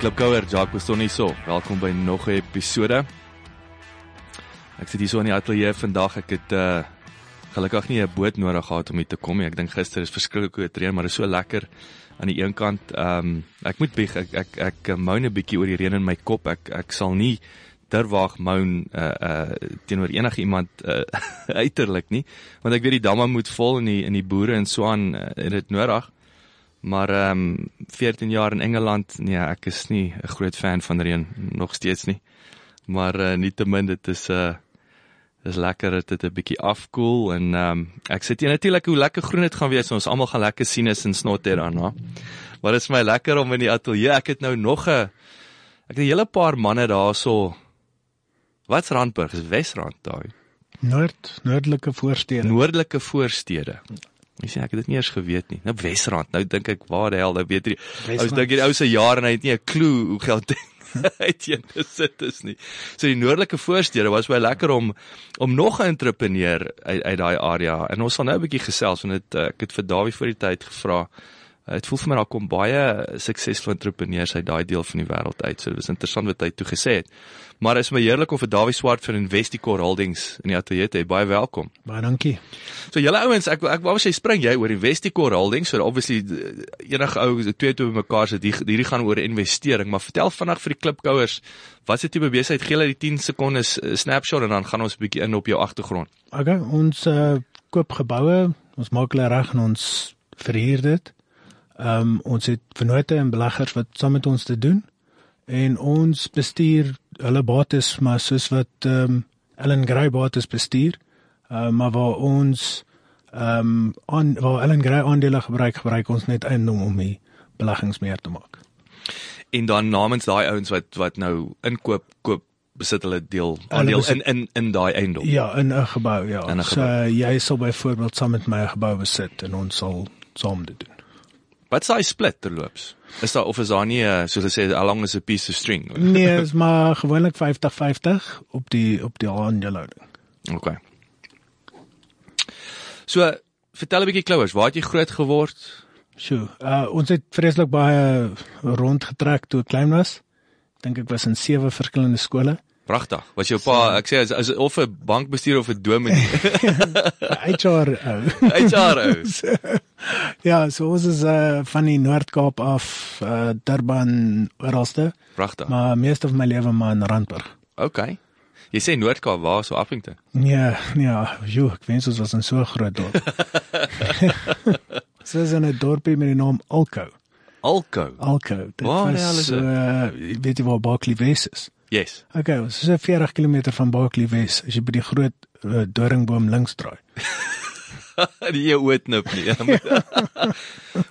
Klipkouer, Jacques Beston hier so. Welkom by nog 'n episode. Ek sit hier so in die ateljee vandag. Ek het uh gelukkig nie 'n boot nodig gehad om hier te kom nie. Ek dink gister is verskriklik hoe reën, maar dit is so lekker aan die een kant. Ehm um, ek moet bieg ek ek, ek moan 'n bietjie oor die reën in my kop. Ek ek sal nie terwag moan uh uh teenoor enige iemand uh, uiterlik nie, want ek weet die damme moet vol en die in die boere en so aan uh, het dit nodig. Maar ehm um, 14 jaar in Engeland, nee, ek is nie 'n groot fan van reën nog steeds nie. Maar uh, nietemin dit is 'n uh, dis lekker dat dit 'n bietjie afkoel en ehm um, ek sit hier natuurlik hoe lekker groen dit gaan wees. Ons almal gaan lekker sien is en snot hier daarna. Maar dit is my lekker om in die ateljee. Ek het nou nog 'n ek het 'n hele paar manne daarso. Wat's Randburg? Is Wesrand daai? Noord, noordelike voorstede. Noordelike voorstede. Jy sien ek het dit nie eers geweet nie. Nou Wesrand. Nou dink ek waar die hel, nou weet jy. Ou dink die ou se jaar en hy het nie 'n klou hoe geld uiteen gesit is nie. So die noordelike voorstede was baie lekker om om nog 'n entrepreneur uit uit daai area en ons sal nou 'n bietjie gesels want dit ek het vir Dawie voor die tyd gevra. Dit voel vir my daar kom baie suksesvolle entrepreneurs uit daai deel van die wêreld uit. So dit was interessant wat hy toe gesê het. Maar is my heerlik om vir Dawie Swart van Investicore Holdings in die ateljee te hê. Baie welkom. Baie dankie. So julle ouens, ek ek wou sê spring jy oor Investicore Holdings, so obviously enige ou twee twee bymekaar sit hier hierdie gaan oor investering, maar vertel vinnig vir die klipkouers, wat se tipe besigheid gee hulle die 10 sekondes snapshot en dan gaan ons 'n bietjie in op jou agtergrond. Okay, ons uh, koop geboue, ons maak hulle reg en ons verhuur dit. Ehm um, ons het vennote en beleggers wat saam met ons te doen en ons bestuur hulle bates maar soos wat ehm um, Ellen Gray bates bestuur. Ehm uh, maar waar ons ehm um, aan waar Ellen Gray aandele gebruik, gebruik ons net eiendom om die beleggings meer te maak. En dan namens daai ouens wat wat nou inkoop koop besit hulle deel aandeel in in in daai eiendom. Ja, in 'n gebou, ja. In 'n gebou. So jy sal byvoorbeeld saam met my 'n gebou besit en ons sal saam dit doen. Wat s'hy split terloops? Is daar of is daar nie 'n soos hulle sê along as a piece of string? nee, is maar gewoonlik 50-50 op die op die aandeelhouding. OK. So, vertel 'n bietjie klouers, waar het jy groot geword? Sjoe, uh ons het vreeslik baie rondgetrek toe ek klein was. Dink ek was in sewe verskillende skole. Pragtig. Was jou pa, ek sê as, as of 'n bankbestuur of 'n dominee. HR ou. HR ou. ja, so ons is uh van die Noord-Kaap af, uh Durban oralste. Pragtig. Maar meeste van my lewe maar in Randburg. OK. Jy sê Noord-Kaap, waar so Appington? Nee, nee, joh, ek wens ons was in so 'n groot dorp. Dit is 'n dorpie met die naam Alco. Alco. Alco. Dit waar was uh weet jy waar Barkley Wes is? Yes. Okay, ons is so 40 km van Barkley Wes as jy by die groot uh, doringboom links draai. die jy ooit knip nie.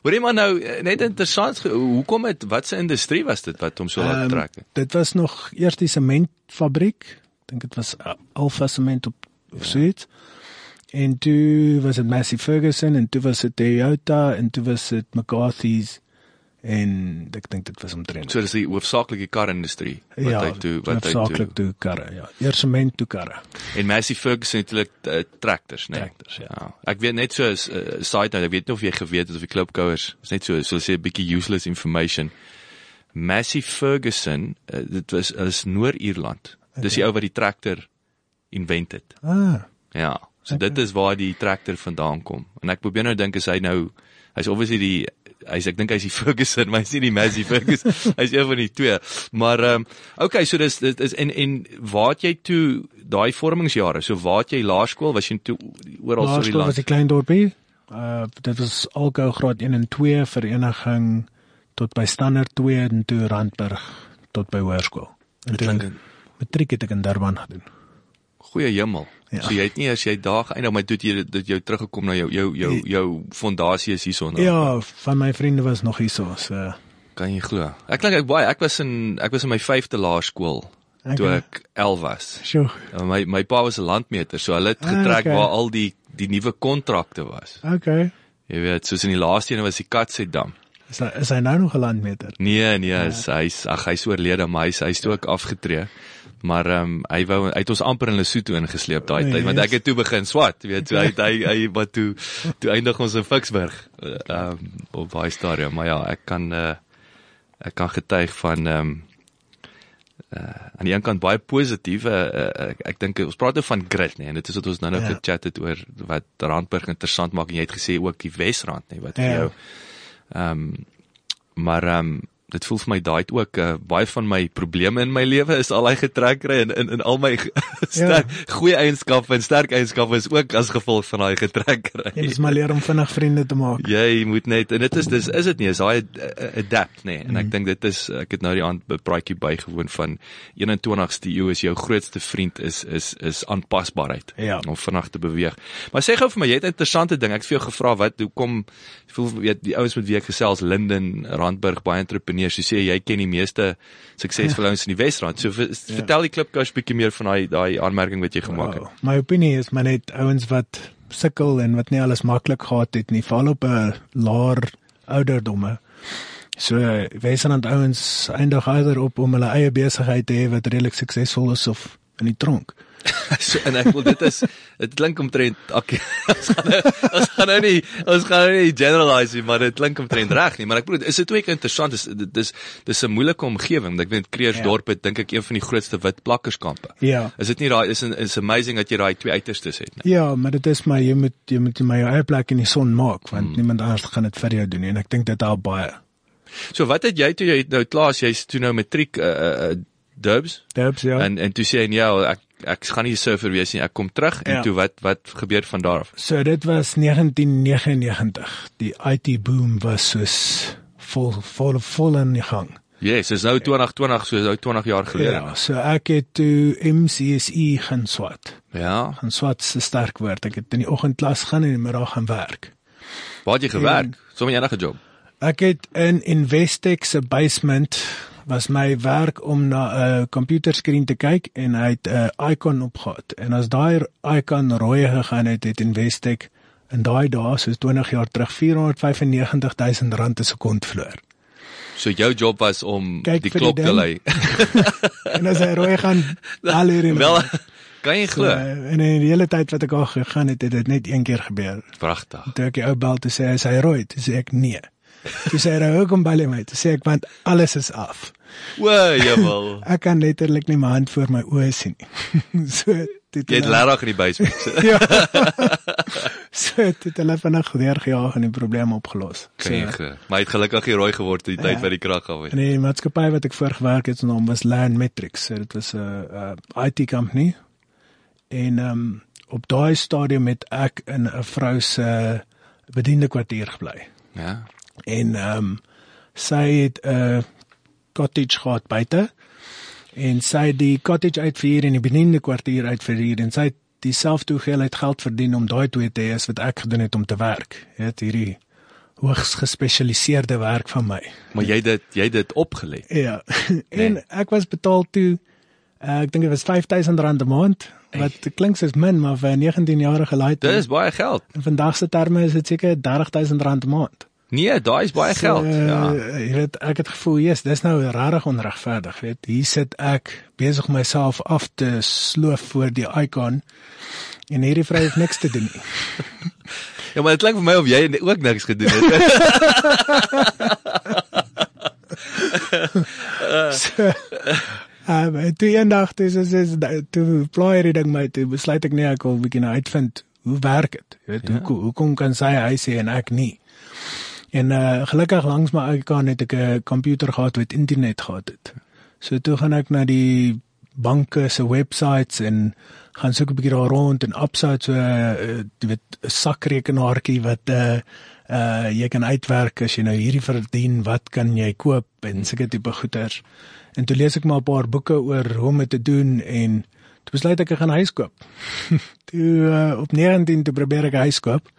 Hoorie maar nou net interessant, hoekom het wat se industrie was dit wat hom so laat um, trek? Dit was nog eers die sementfabriek. Dink dit was Alpha Cement op of ja. so iets. En toe was dit Massey Ferguson en toe was dit Toyota en toe was dit McCarthy's en ek dink dit was omtrent. So dis die hoofsaaklike karindustrie wat ja, hy toe wat hy toe. Hoofsaaklik toe karre, ja. Eers sement toe karre. En Massey Ferguson natuurlik uh, trekkers, né? Nee. Trekkers, ja. ja. Ek weet net so 'n uh, side note, ek weet nie of jy geweet het of die klipkouers, is net so so sê 'n bietjie useless information. Massey Ferguson, uh, dit was is Noord-Ierland. Dis die ou wat die trekker invented. Ah. Ja. So okay. dit is waar die trekker vandaan kom. En ek probeer nou dink as hy nou hy's obviously die hy's ek dink hy's die Ferguson, maar hy's nie die Massey Ferguson. hy's een van die twee. Maar ehm um, okay, so dis dit is en en waar het jy toe daai vormingsjare? So waar het jy laerskool? Was jy toe oral so die land? was 'n klein dorpie. Uh dit was algou graad 1 en 2 vereniging tot by standaard 2 en toe Randburg tot by hoërskool. En toe matriek het ek in Durban gedoen. Goeie hemel. Ja. So jy het nie as jy daar geëindig maar dit jy dit jou teruggekom na jou jou jou jou fondasie is hierson. Ja, van my vriende was nog hierso. So kan jy glo. Ek klink ek baie ek was in ek was in my 5de laerskool okay. toe ek 11 was. Sjoe. My my pa was 'n landmeter, so hulle het getrek Ah, okay. waar al die die nuwe kontrakte was. Okay. Jy weet, soos in die laaste een was die Katsetdam. Is hy, is hy nou nog 'n landmeter? Nee, nee, hy's hy's ag hy's oorlede, maar hy's hy's toe ook afgetree. Maar ehm um, hy wou hy het ons amper in Lesotho ingesleep daai tyd want ek het toe begin swat, weet jy, hy hy hy wat toe toe eindig ons in Ficksburg ehm um, op daai stadium, maar ja, ek kan uh, ek kan getuig van ehm um, uh, aan die een kant baie positief uh, uh, ek, ek dink ons praat nou van grit nê nee, en dit is wat ons nou nou Ja. gechat het oor wat Randburg interessant maak en jy het gesê ook die Wesrand nê nee, wat vir Ja. jou ehm um, maar ehm um, dit voel vir my daai het ook uh, baie van my probleme in my lewe is al hy getrek kry en in in al my sterk ja. goeie eienskappe en sterk eienskappe is ook as gevolg van daai getrek kry. Jy moet maar leer om vinnig vriende te maak. Jy moet net en dit is dis is dit nie is daai uh, adapt nê nee. en ek dink dit is ek het nou die aand praatjie bygewoon van 21ste eeu is jou grootste vriend is is is aanpasbaarheid Ja. om vinnig te beweeg. Maar sê gou vir my jy het 'n interessante ding ek het vir jou gevra wat hoekom ek voel weet die ouens met wie ek gesels Linden Randburg baie entrepreneurs jy sê jy ken die meeste suksesvolle ouens in die Wesrand. So ver, Ja. vertel die klipkous bietjie meer van daai daai aanmerking wat jy gemaak het. Wow. My opinie is maar net ouens wat sukkel en wat nie alles maklik gehad het nie, val op 'n laer ouderdomme. So Wesrand ouens eindig eerder op om hulle eie besigheid te hê wat redelik suksesvol is of in die tronk. so en ek wil dit is dit klink omtrent okay ons gaan nou, ons gaan nou nie ons gaan nou nie generalize nie maar dit klink omtrent reg nie maar ek bedoel is dit ook interessant is dit dis dis 'n moeilike omgewing want ek weet Kreersdorp het dink ek een van die grootste wit plakkerskampe Ja. is dit nie daai is is amazing dat jy daai twee uiterstes het nie Ja, maar dit is maar jy moet jy moet maar jou eie plek in die son maak want hmm. niemand anders gaan dit vir jou doen nie en ek dink dit help baie. so wat het jy toe jy nou klaar is jy's toe nou matriek uh, uh, dubs Dubs ja. en en toe sê jy ja ek ek gaan nie 'n surfer wees nie ek kom terug en Ja. toe wat wat gebeur van daar af So dit was 1999. Die IT boom was soos vol vol vol in die gang. yes is nou 2020 so nou 20 jaar gelede Ja, so ek het toe MCSE gaan swat. ja Gaan swat 'n sterk woord. Ek het in die oggend klas gaan en in die middag gaan werk. waar het jy gewerk sommer enige job Ek het in Investex se basement was my werk om na 'n komputerskerm te kyk en hy het 'n icon opgehad. En as daai icon rooi gegaan het, het Investex in daai dae soos 20 jaar terug 495000 rand per sekond verloor. So jou job was om Kyk die vir die klok te lei. En as hy rooi gaan, al hierdie Wel, kan jy so, glo? en in die hele tyd wat ek al gegaan het, het dit net een keer gebeur. Pragtig. Toe ek die ou bel te sê is hy rooi, toe sê ek nee. Toe sê hy hoekom bel jy my? Toe sê ek want alles is af. O, jawel. Ek kan letterlik nie my hand voor my oë sien nie. so dit Jy het laag in die basement. sit. Ja. so dit hulle vinnig weer gejaag en die probleem opgelos. So, glo? Maar hy het gelukkig nie rooi geword die tyd Ja. wat die krag af het. en die maatskappy wat ek voor gewerk het, se naam was Land Metrics. So dit was 'n uh, uh, IT company. En ehm um, op daai stadium het ek in 'n vrou se bediende kwartier gebly. Ja. En ehm um, sy het 'n cottage gehad buite en sy het die cottage uitverhuur en die bediende kwartier uitverhuur en sy het dieselfde hoeveelheid geld verdien om daai twee te hê as wat ek gedoen het om te werk. Jy weet hierdie hoogs gespesialiseerde werk van my. Maar jy het dit jy het dit opgelê. Ja. en ek was betaal toe uh, ek dink dit was R5000 'n maand wat klink soos min maar vir 'n 19-jarige laait. Dit is baie geld. in vandag se terme is dit seker R30000 'n maand. Nee, daai is baie geld. So, Ja. Jy weet ek het gevoel, yes, dis nou regtig onregverdig, weet. Hier sit ek besig om myself af te sloof voor die icon en hierdie vrou het niks te doen nie. Ja, maar dit klink vir my of jy ook niks gedoen het. so, um, toe eendag toe is is toe plaai hierdie ding my toe besluit ek nee ek wil bietjie nou uitvind hoe werk dit? Jy weet, ja. hoe hoekom kan sy hy sê en ek nie? En uh, gelukkig langs my eie kant het ek 'n komputer gehad wat internet gehad het. So toe gaan ek na die banke se websites en gaan soek 'n bietjie daar rond en upside so uh, jy weet 'n sakrekenaartjie wat uh uh jy kan uitwerk as jy nou hierdie verdien, wat kan jy koop en sulke tipe goeders. En toe lees ek maar 'n paar boeke oor hoe om dit te doen en toe besluit ek ek gaan 'n huis koop. toe uh, op 19 toe probeer ek 'n huis koop.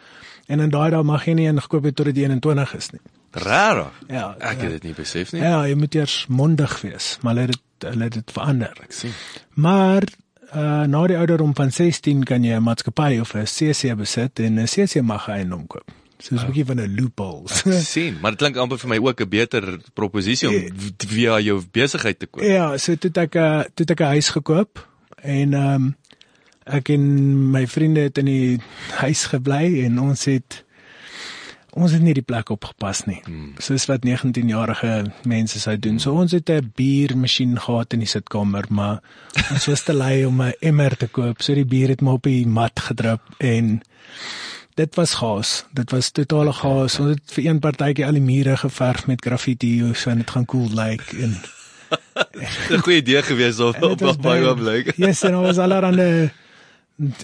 En in daai dae mag jy nie een gekoop het tot dit 21 is nie. Rarig. Ja, Ek ja. het dit nie besef nie. Ja, jy moet eers mondig wees, maar hulle het dit hulle het dit verander. Ek sien. Maar uh na die ouderdom van 16 kan jy 'n maatskappy of 'n CC besit en 'n CC mag eiendom koop. So is 'n bietjie van 'n loophole. Ek sien, maar dit klink amper vir my ook 'n beter proposisie om v- via jou besigheid te koop. ja, so toe ek 'n toe ek 'n huis gekoop en ehm um, ek en my vriende het in die huis gebly en ons het ons het nie die plek opgepas nie. Hmm. Soos wat 19-jarige mense sou doen. So ons het 'n biermasjien gehad in die sitkamer, maar ons was te lui om 'n emmer te koop. So die bier het maar op die mat gedrup en dit was chaos. Dit was totale chaos. Ons het vir een partytjie al die mure geverf met graffiti so en dit gaan cool lyk like, en 'n Goeie idee gewees of op op baie oomblik. Yes, en was allerhande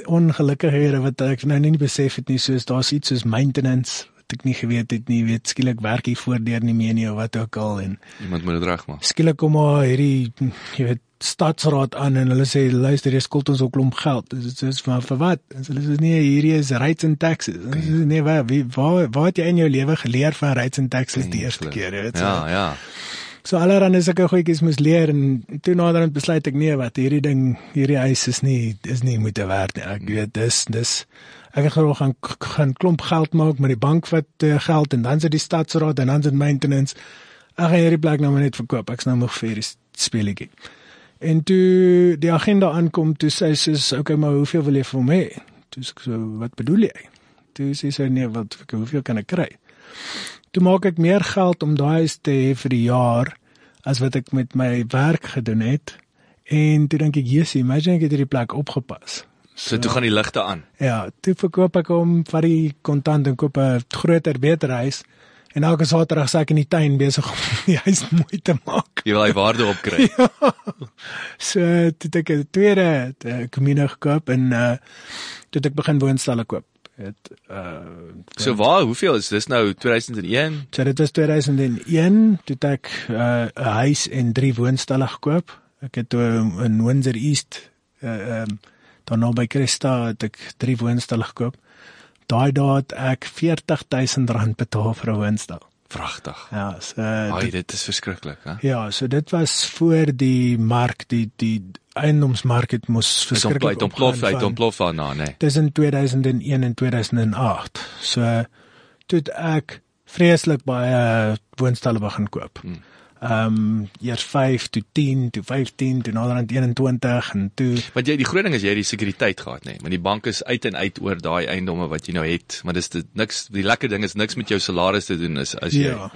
ongelukkighede wat ek nou nie besef het nie, soos daar's iets soos maintenance wat ek nie geweet het nie, weet skielik werk hier voordeur nie meer nie of wat ook al en Iemand moet dit regmaak. skielik kom maar hierdie jy weet stadsraad aan en hulle sê luister jy skuld ons 'n klomp geld. Dit is maar vir wat? En hulle sê nee, hierdie is rates and taxes. En hulle sê nee, waar wie waar waar het jy in jou lewe geleer van rates and taxes die eerste keer, jy weet? so. Ja, ja. So allerhande sulke goedjies moes leer en toe naderhand besluit ek nee wat hierdie ding hierdie huis is nie is nie moeite werd nie. Ek weet dis dis ek het gewoon gaan gaan klomp geld maak met die bank wat uh, geld en dan sit die stadsraad en dan sit maintenance. Ek gaan hierdie plek nou maar net verkoop. Ek's nou nog vir die speletjie. En toe die agenda aankom, toe sê sy sê okay, maar hoeveel wil jy vir hom hê? Toe sê ek so wat bedoel jy? Toe sê sy nee, wat hoeveel kan ek kry? Toe maak ek meer geld om daai huis te hê vir die jaar as wat ek met my werk gedoen het. En toe dink ek, "Jessie, imagine ek het hierdie plek opgepas." So toe gaan die ligte aan. Ja, toe verkoop ek hom vir die kontant en koop 'n groter, beter huis. En elke Saterdag sê ek in die tuin besig om die huis mooi te maak. Jy wil hy waarde opkry. So toe het ek 'n tweede eh, kommune gekoop en uh toe het ek begin woonstalle koop. Het uh So waar, hoeveel is dis nou 2001? So dit was 2001 toe ek uh, 'n huis en drie woonstalle gekoop. Ek het toe in Windsor East uh um dan nou by Cresta het ek drie woonstalle gekoop. Daai dae het ek R40000 betaal vir 'n woonstel. Vragtig. Ja, so Ai, dit, dit is verskriklik, hè? ja, so dit was voor die mark die die eiendomsmark het mos Dis verskriklik ontplof, ontplof, van- ontplof daarna, nê. Nee. tussen 2001 en 2008. So toe het ek vreeslik baie woonstelle begin koop. Hmm. Ehm um, eers 5 toe 10 toe 15 toe naderhand 21 en toe Want jy die groot ding is jy het die sekuriteit gehad, nê. Nee. Maar die bank is uit en uit oor daai eiendomme wat jy nou het, maar dis dit niks die lekker ding is niks met jou salaris te doen is as jy ja.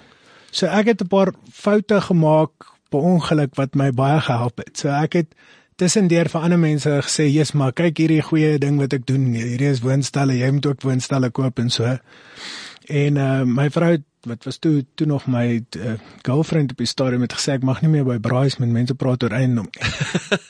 So ek het 'n paar foute gemaak per ongeluk wat my baie gehelp het. So ek het tussendeur vir ander mense gesê, "Jesus, maar kyk hierdie goeie ding wat ek doen. Hierdie is woonstelle. Jy moet ook woonstelle koop en so." En uh my vrou wat was toe toe nog my uh, girlfriend op die stadium het gesê ek mag nie meer by braais met mense praat oor eiendom nie.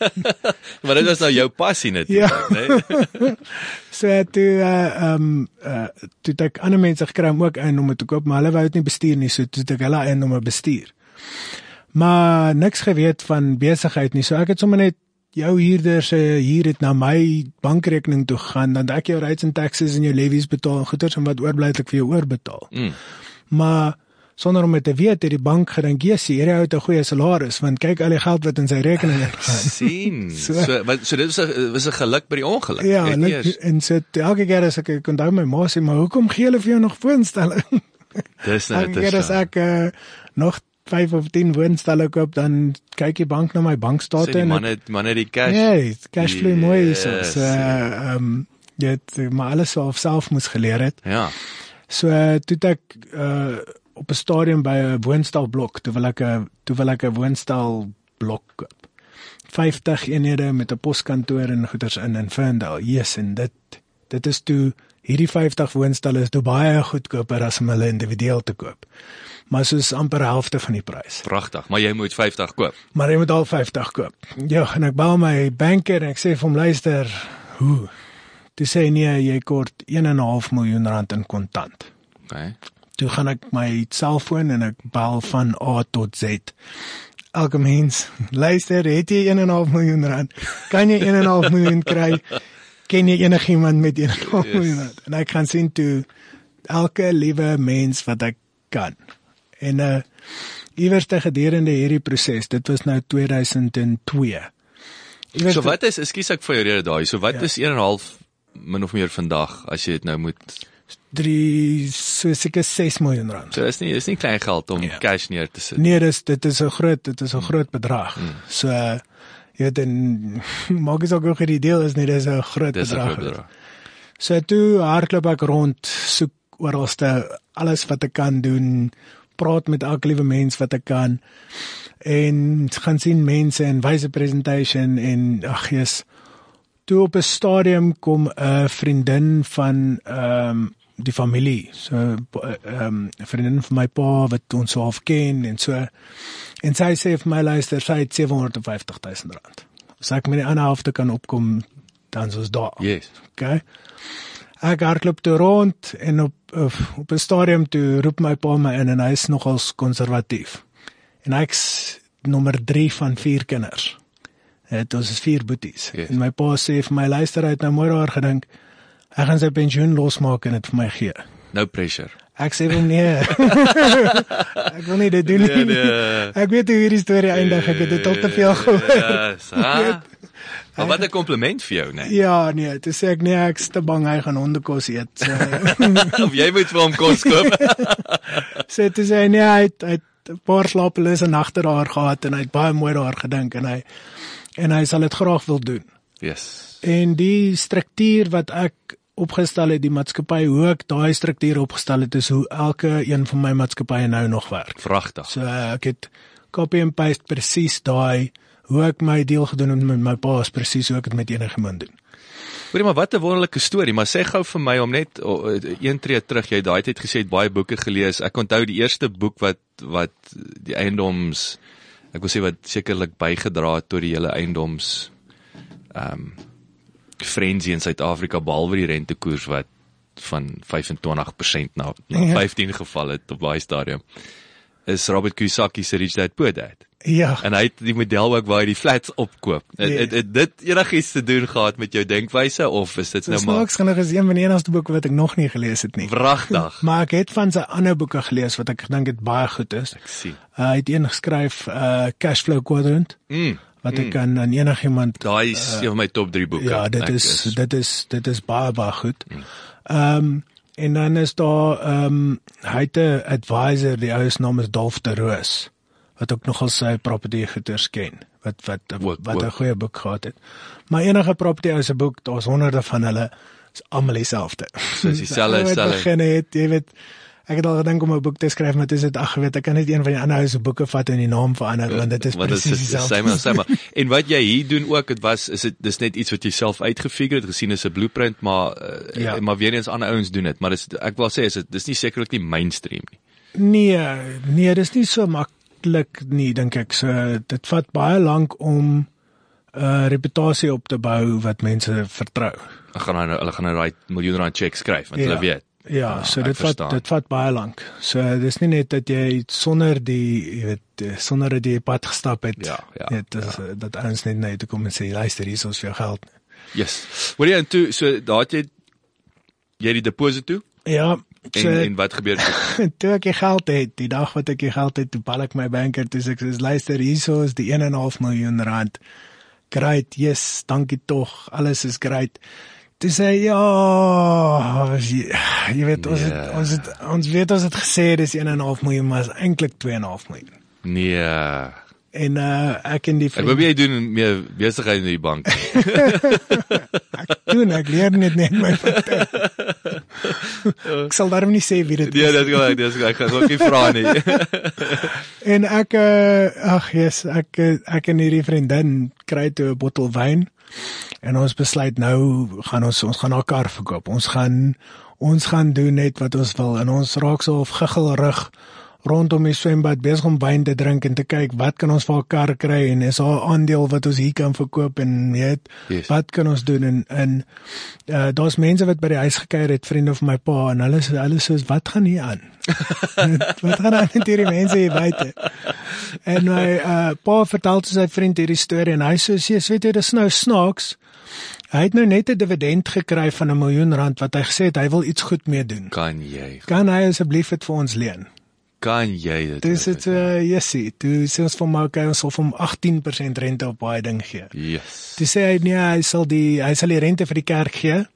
Maar dit was nou jou passie natuurlik, Ja. nê. Nee? So toe uh um uh toe het ek ander mense gekry om ook eiendomme te koop, maar hulle wou dit nie bestuur nie, so toe het ek hulle eiendomme bestuur. Maar niks geweet van besigheid nie. So ek het sommer net jou huurder se hier het na my bankrekening toe gegaan, dan ek jou rates en taxes en jou levies betaal en goeders en wat oorbly het ek vir jou oorbetaal. Mm. Maar sonder om dit te weet, het die bank gedink, "Jessie, hierdie ou het 'n goeie salaris, want kyk al die geld wat in sy rekening ingaan." sien. So- So wat so dit was 'n was 'n geluk by die ongeluk. Ja, het en, eers- en so elke keer as ek ek onthou my ma sê, "Maar hoekom gee hulle vir jou nog woonstelle?" dis nou Elke keer as ek uh, nog 5 of 10 woonstelle koop, dan kyk die bank na my bankstate en man het man het die cash. ja, die cashflow mooi is Yes, so ehm um, jy het maar alles self self moes geleer het. Ja. So uh, toe ek uh, op 'n stadium by 'n woonstelblok, toe wil ek 'n toe wil ek 'n woonstelblok koop. 50 eenhede met 'n poskantoor en goeders in in Ferndale. Yes, en dit dit is toe hierdie 50 woonstelle is toe baie goedkoper as om hulle individueel te koop. Maar soos amper helfte van die prys. Pragtig, maar jy moet 50 koop. Maar jy moet al 50 koop. Ja, en ek bel my banker en ek sê vir hom luister, hoe? Toe sê hy nee, jy kort 1.5 miljoen rand in kontant. Okay. Toe gaan ek my selfoon en ek bel van A tot Z. Elke mens, luister, het jy 1.5 miljoen rand? Kan jy 1.5 miljoen kry? Ken jy enigiemand met 1.5 Yes. miljoen rand? En ek gaan sien toe elke liewe mens wat ek kan En uh iewers te gedurende hierdie proses, dit was nou 2002. Iewers So wat is, ekskuus ek vir jou rede daai. So wat Ja. is 1.5 min of meer vandag as jy dit nou moet drie so seker 6 miljoen rand. So is nie is nie klein geld om Ja. cash neer te sit. Nee, dis dit is 'n groot dit is 'n groot bedrag. Mm. So jy weet en maak is ook ook die deel is nie dis 'n groot Dis 'n bedrag. groot bedrag. So toe hardloop ek rond, soek oralste alles wat ek kan doen, praat met elke liewe mens wat ek kan en gaan sien mense en wyse presentation en ag Jesus. Toe op 'n stadium kom 'n vriendin van ehm um, die familie. So ehm um, 'n vriendin van my pa wat ons half ken en so en sy sê vir my luister, sy het 750 000 rand. As ek met die ander helfte kan opkom, dan is ons daar. Yes. Okay. Ek hardloop toe rond en op op, op 'n stadium toe roep my pa my in en hy is nogals konservatief. En ek's nommer 3 van 4 kinders. Het ons 4 boeties. Yes. En my pa sê vir my luister het nou mooi daar gedink. Ek gaan sy pensioen losmaak en dit vir my gee. No pressure. Ek sê hom nee. ek wil nie dit doen nie. Nee, nee. Ek weet hoe hierdie storie eindig. Ek het dit al te veel gehoor. Yes. Maar wat 'n kompliment vir jou, nee. Ja, nee, toe sê ek nee, ek's te bang hy gaan hondekos eet. So, of jy moet vir hom kos koop. sê toe sê hy nee, hy het, hy het 'n paar slapelose nagte daar gehad en hy het baie mooi daar gedink en hy en hy sal dit graag wil doen. yes. En die struktuur wat ek opgestel het, die maatskappy hoe ek daai struktuur opgestel het, is hoe elke een van my maatskappye nou nog werk. Vragtig. So ek het copy and paste presies daai hoe ek my deel gedoen het met my pa is presies hoe ek dit met enige iemand doen. Hoorie maar wat 'n wonderlike storie, maar sê gou vir my om net oh, een tree terug, jy het daai tyd gesê het baie boeke gelees. Ek onthou die eerste boek wat wat die eiendoms ek wil sê wat sekerlik bygedra het tot die hele eiendoms ehm um, frenzy in Suid-Afrika behalwe die rentekoers wat van 25% na, na Ja. 15 geval het op daai stadium. Is Robert Kiyosaki se Rich Dad Poor Dad. Ja. En hy het die model ook waar hy die flats opkoop. Het, Nee. het, het dit enigiets te doen gehad met jou denkwyse of is dit So nou maar snaaks genoeg is een van die enigste boeke wat ek nog nie gelees het nie. wragtig? Maar ek het van sy ander boeke gelees wat ek gedink het baie goed is. Ek sien. Uh, hy het een geskryf uh Cashflow Quadrant Mm. wat ek kan aan enigiemand Daai is een van my top 3 boeke. Ja, dit Ek is, dit is dit is baie baie goed. Ehm um, en dan is daar ehm um, hy het 'n advisor, die ou se naam is Dolf de Roos wat ook nogal sy property goeders ken wat wat Ook, wat. 'n goeie boek gehad het. Maar enige property ou se boek, daar's honderde van hulle is almal dieselfde. Dis dieselfde, dieselfde. begin het, jy weet Ek het al gedink om 'n boek te skryf, maar dis dit ag, weet ek kan net een van die ander ou se boeke vat en die naam verander want dit is presies is dieselfde. same same. En wat jy hier doen ook, dit was is dit dis net iets wat jy self uitgefigure het, gesien as 'n blueprint, maar uh, Ja. maar weer eens ander ouens doen dit, maar dis ek wil sê is dit dis nie sekerlik nie mainstream nie. Nee, nee, dis nie so maklik nie, dink ek. So dit vat baie lank om 'n uh, reputasie op te bou wat mense vertrou. Ek gaan nou hulle gaan nou daai miljoen rand cheque skryf want Ja. hulle weet. Ja, Ah, so dit vat verstaan. dit vat baie lank. So dis nie net dat jy sonder die jy weet eh, sonder dat jy die pad gestap het. Ja, ja, Dit is ja. dat ons net net kom en sê luister hier is ons vir jou geld. Yes. Hoor jy en toe so daar het jy jy die deposito toe Ja, en so en wat gebeur toe? toe ek die geld het, die dag wat ek die geld het, toe bel ek my banker toe sê ek sê luister hierso is die 1.5 miljoen rand. Great, yes, dankie tog. Alles is great. Toe sê ja, jy, jy weet ons het, Nee. ons het ons weet ons het gesê dis 1.5 miljoen, maar is eintlik 2.5 miljoen. Nee. En uh ek en die Ek hoop jy doen meer besigheid in die bank. ek doen ek leer net net my foute. ek sal daarom nie sê wie dit Nee, is. dis gelyk, dis gelyk. Ek gaan ook nie vra nie. En ek uh, ag yes, ek eh, ek en hierdie vriendin kry toe 'n bottel wyn en ons besluit nou gaan ons ons gaan haar kar verkoop. Ons gaan ons gaan doen net wat ons wil en ons raak so of giggelrig rondom die swembad besig om wyn te drink en te kyk wat kan ons vir haar kar kry en is haar aandeel wat ons hier kan verkoop en weet Yes. wat kan ons doen en en uh, daar's mense wat by die huis gekuier het vriende van my pa en hulle hulle sê wat gaan hier aan? Wat gaan aan met hierdie mense hier buite? En my uh, pa vertel toe sy vriend hierdie storie en hy sê jy weet jy dis nou snaaks. Hy het nou net 'n dividend gekry van 'n miljoen rand wat hy gesê het hy wil iets goed mee doen. Kan jy? kan hy asseblief dit vir ons leen Kan jy dit? Dis dit uh yesie, toe sê ons vir my okay, ons sal vir hom 18% rente op baie ding gee. Yes. Toe sê hy nee, hy sal die hy sal die rente vir die kerk gee.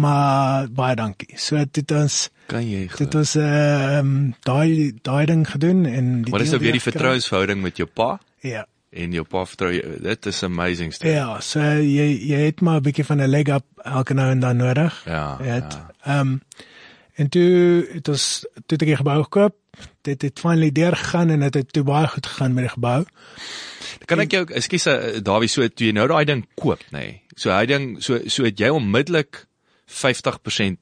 Maar baie dankie. So dit ons Kan jy? dit ons ehm um, daai daai ding gedoen en die dis deal nou weer die vertrouensverhouding met jou pa Ja. en jou pa vertrou jou. Dit is amazing stuff. Ja, so jy jy het maar 'n bietjie van 'n leg up elke nou en dan nodig. Ja, Het ja. ehm um, en toe het ons toe het ek die gebou gekoop. Dit het finally deur gegaan en dit het toe baie goed gegaan met die gebou. Kan ek jou ekskuus eh, Dawie so toe jy nou daai ding koop, nê. Nee. So hy ding so so het jy onmiddellik 50%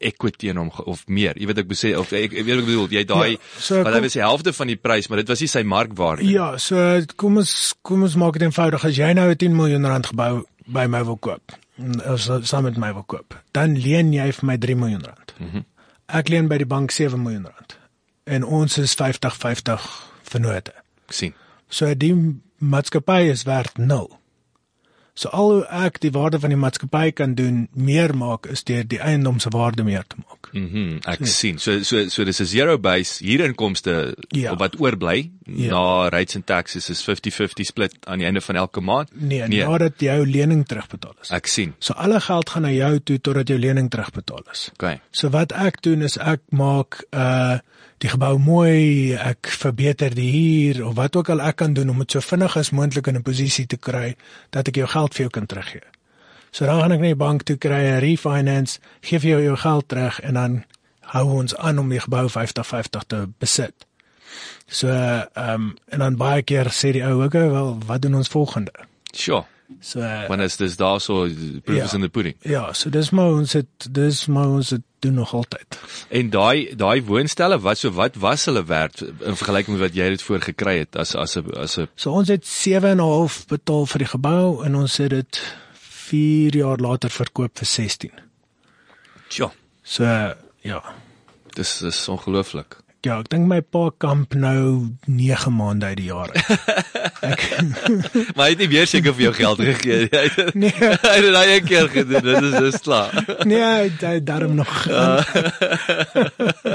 equity in hom of meer. Jy weet ek besê of ek, ek weet wat ek bedoel, jy daai Ja, so kom- dit was die helfte van die prys, maar dit was nie sy markwaarde. Ja, so kom ons kom ons maak dit eenvoudig. As jy nou 'n 10 miljoen rand gebou by my wil koop, mm, as saam met my wil koop, dan leen jy vir my 3 miljoen rand. Mm -hmm. Ek leen by die bank 7 miljoen rand. En ons is 50-50 vennote. Ek sien. So die maatskappy is werd 0. So al hoe ek die waarde van die maatskappy kan doen meer maak is deur die eiendom se waarde meer te maak. Mhm, mm ek sien. So so so dis 'n zero base huurinkomste Ja. op wat oorbly Ja. na rates and taxes is 50-50 split aan die einde van elke maand. Nee, nee. nadat jou lening terugbetaal is. Ek sien. So alle geld gaan na jou toe totdat jou lening terugbetaal is. Okay. So wat ek doen is ek maak uh die gebou mooi, ek verbeter die huur of wat ook al ek kan doen om dit so vinnig as moontlik in 'n posisie te kry dat ek jou geld vir jou kan teruggee. So dan gaan ek na die bank toe kry 'n refinance, gee vir jou jou geld terug en dan hou ons aan om die gebou 50-50 te besit. So ehm um, en dan baie keer sê die ou, okay, wel, wat doen ons volgende? Sure. So uh, Wanneer is dis daarso proof is Ja. in the pudding. ja, so dis maar ons het dis maar ons het doen nog altyd. En daai daai woonstelle, wat so wat was hulle werd in vergelyking met wat jy dit voor gekry het as as 'n as 'n So ons het 7 en 'n half betaal vir die gebou en ons het dit 4 jaar later verkoop vir 16. Tja, So ja. dis is ongelooflik. Ja, ek dink my pa kamp nou 9 maande uit die jaar. uit. Maar hy het nie weer seker vir jou geld gegee nie. Hy Nee. hy het dit een keer gedoen. Dit is dis klaar. nee, hy hy het daarom nog. Ja,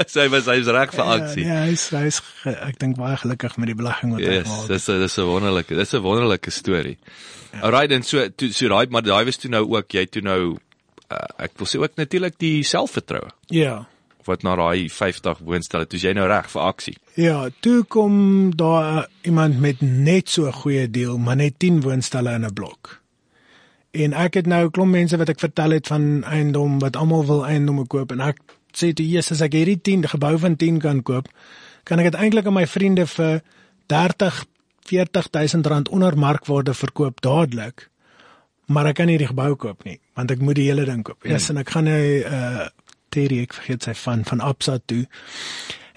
Sy was hy's reg vir aksie. nee, hy is, hy is ge- ek dink baie gelukkig met die belegging wat hy Yes, gemaak het. dis dis 'n wonderlike, dis 'n wonderlike storie. Alright, en so toe so daai maar daai was toe nou ook jy toe nou uh, ek wil sê ook natuurlik die selfvertroue Ja. Wat na daai 50 woonstelle toe is jy nou reg vir aksie. Ja, toe kom daar uh, iemand met net so 'n goeie deal, maar net 10 woonstelle in 'n blok. En ek het nou 'n klomp mense wat ek vertel het van eiendom wat almal wil eiendomme koop en ek sê toe Jesus as ek hierdie 10 gebou van 10 kan koop, kan ek dit eintlik aan my vriende vir 30 40000 rand onder markwaarde verkoop dadelik. Maar ek kan nie die gebou koop nie, want ek moet die hele ding koop. Ja, yes, en ek gaan nou uh Terry, ek vergeet sy van van Absa toe.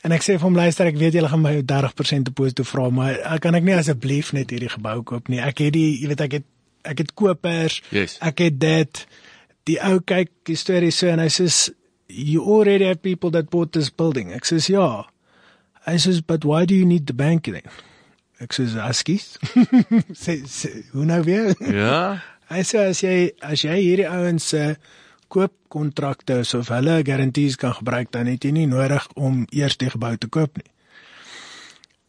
En ek sê vir hom luister, ek weet julle gaan my 30% deposito vra, maar eh, kan ek nie asseblief net hierdie gebou koop nie. Ek het die, jy weet ek het ek het kopers. Yes. Ek het dit. Die ou kyk die storie so en hy sê you already have people that bought this building. Ek sê ja. Hy sê but why do you need the bank then? Ek sê askies. sê sê hoe nou weer? Ja. Hy sê as jy as jy hierdie ouens se koopkontrakte so of hulle garanties kan gebruik dan het jy nie nodig om eers die gebou te koop nie.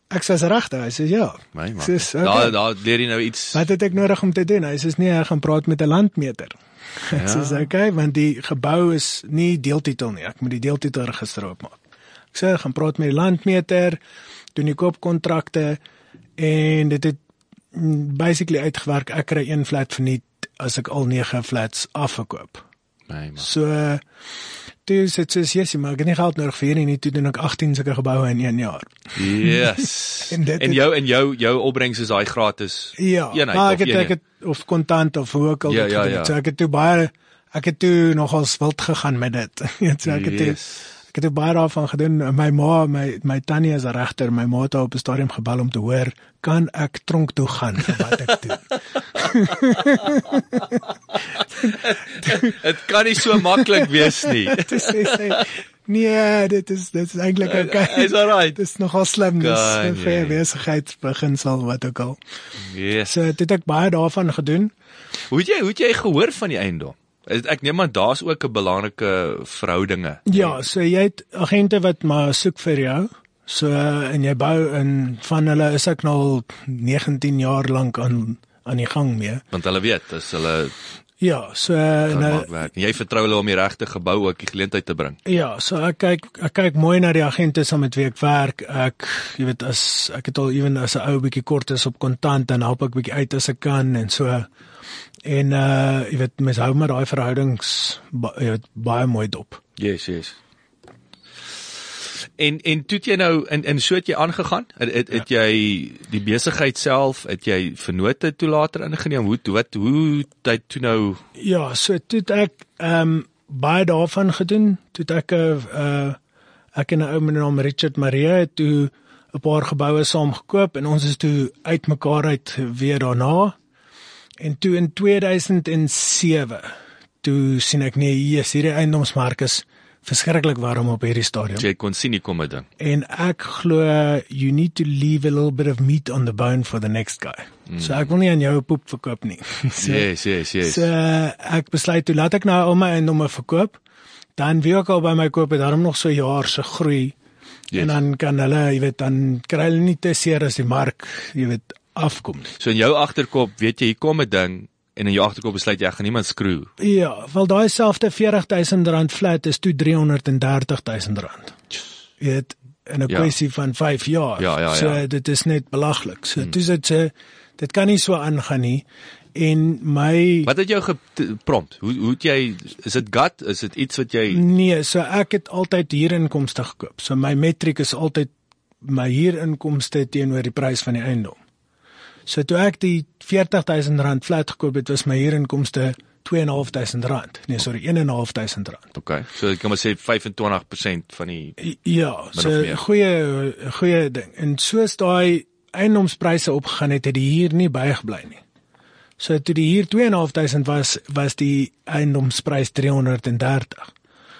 Ek sê regtig, hy sê ja. My man. Ek sê, Daar okay. daar leer jy nou iets. Wat het ek nodig om te doen? Hy sê nee, ek gaan praat met 'n landmeter. Ek Ja. sê okay, want die gebou is nie deeltitel nie. Ek moet die deeltitel register oopmaak. Ek sê ek gaan praat met die landmeter, doen die koopkontrakte en dit het basically uitgewerk ek kry een flat verniet as ek al 9 flats afverkoop. My man. So toe sê sy sê maar ek het nie geld nodig vir hierdie nie, toe doen ek 18 sulke geboue in 1 jaar. Yes. En dit en jou en jou jou opbrengs is daai gratis. Ja, eenheid maar of ek het ek het of kontant of hoe ook al Ja, dit ja, ja. So ek het toe baie ek het toe nogals wild gegaan met dit. So ek het toe, Yes. Ek het baie daarvan gedoen. My ma, my my tannie is regter. My ma het haar op 'n stadium gebel om te hoor kan ek tronk toe gaan vir wat ek doen. Dit kan nie so maklik wees nie. Toe sê sy nee, dit is dit is eintlik okay. Is alright. Dit is nogal slim. Dis jy. fair besigheidsbeginsel wat ook al. Yes. So dit het ek baie daarvan gedoen. Hoe het jy hoe het jy gehoor van die eiendom? Ek neem aan daar's ook 'n belangrike verhoudinge. Ja, so jy het agente wat maar soek vir jou. So en jy bou en van hulle is ek nou al 19 jaar lank aan aan die gang mee. Want hulle weet as hulle Ja, so kan nou werk. En jy vertrou hulle om die regte gebou ook die geleentheid te bring. Ja, so ek kyk ek kyk mooi na die agente saam met wie ek werk. Ek jy weet as ek het al ewen as 'n ou bietjie kort is op kontant dan help ek bietjie uit as ek kan en so en uh jy weet mens hou maar daai verhoudings jy weet baie mooi dop. Yes, yes. En en toe het jy nou in in so het jy aangegaan? Het het, het jy die besigheid self, het jy vennote toe later ingeneem? Hoe wat hoe tyd toe nou Ja, so toe het ek ehm um, baie daarvan gedoen. Toe het ek 'n uh ek en 'n ou met die naam Richard Marie het toe 'n paar geboue saam gekoop en ons is toe uitmekaar uit weer daarna. En toe in 2007 toe sien ek nee, hier is hierdie eiendomsmark is verskriklik warm op hierdie stadium. jy kon sien nie kom dit ding? En ek glo you need to leave a little bit of meat on the bone for the next guy. Mm. So ek wil nie aan jou 'n poep verkoop nie. so, Yes, yes, yes. So ek besluit toe laat ek nou al my eiendomme verkoop. Dan wie ook al by my koop het daarom nog so 'n jaar se groei. Yes. En dan kan hulle, jy weet, dan kry hulle nie te seer as die mark, jy weet, afkom nie. So in jou agterkop, weet jy, hier kom 'n ding en in jou agterkop besluit jy ek gaan niemand skroe. Ja, wel daai selfde R40000 flat is toe R330000. Jy weet, in 'n Ja. kwessie van 5 jaar. Ja, ja, So ja. dit is net belaglik. So hmm. dis dit se dit kan nie so aangaan nie. En my Wat het jou geprompt? Hoe hoe het jy is dit gut? Is dit iets wat jy Nee, so ek het altyd huurinkomste gekoop. So my metriek is altyd my huurinkomste teenoor die prys van die eiendom. So toe ek die R40000 flat gekoop het, was my huurinkomste R2.500. Nee, sorry, R1.500. Okay. So ek kan maar sê 25% van die Ja, so. 'n goeie goeie ding. En soos daai eiendomspryse opgegaan het, het die huur nie bygebly nie. So toe die huur 2.500 was, was die eiendomsprys 330.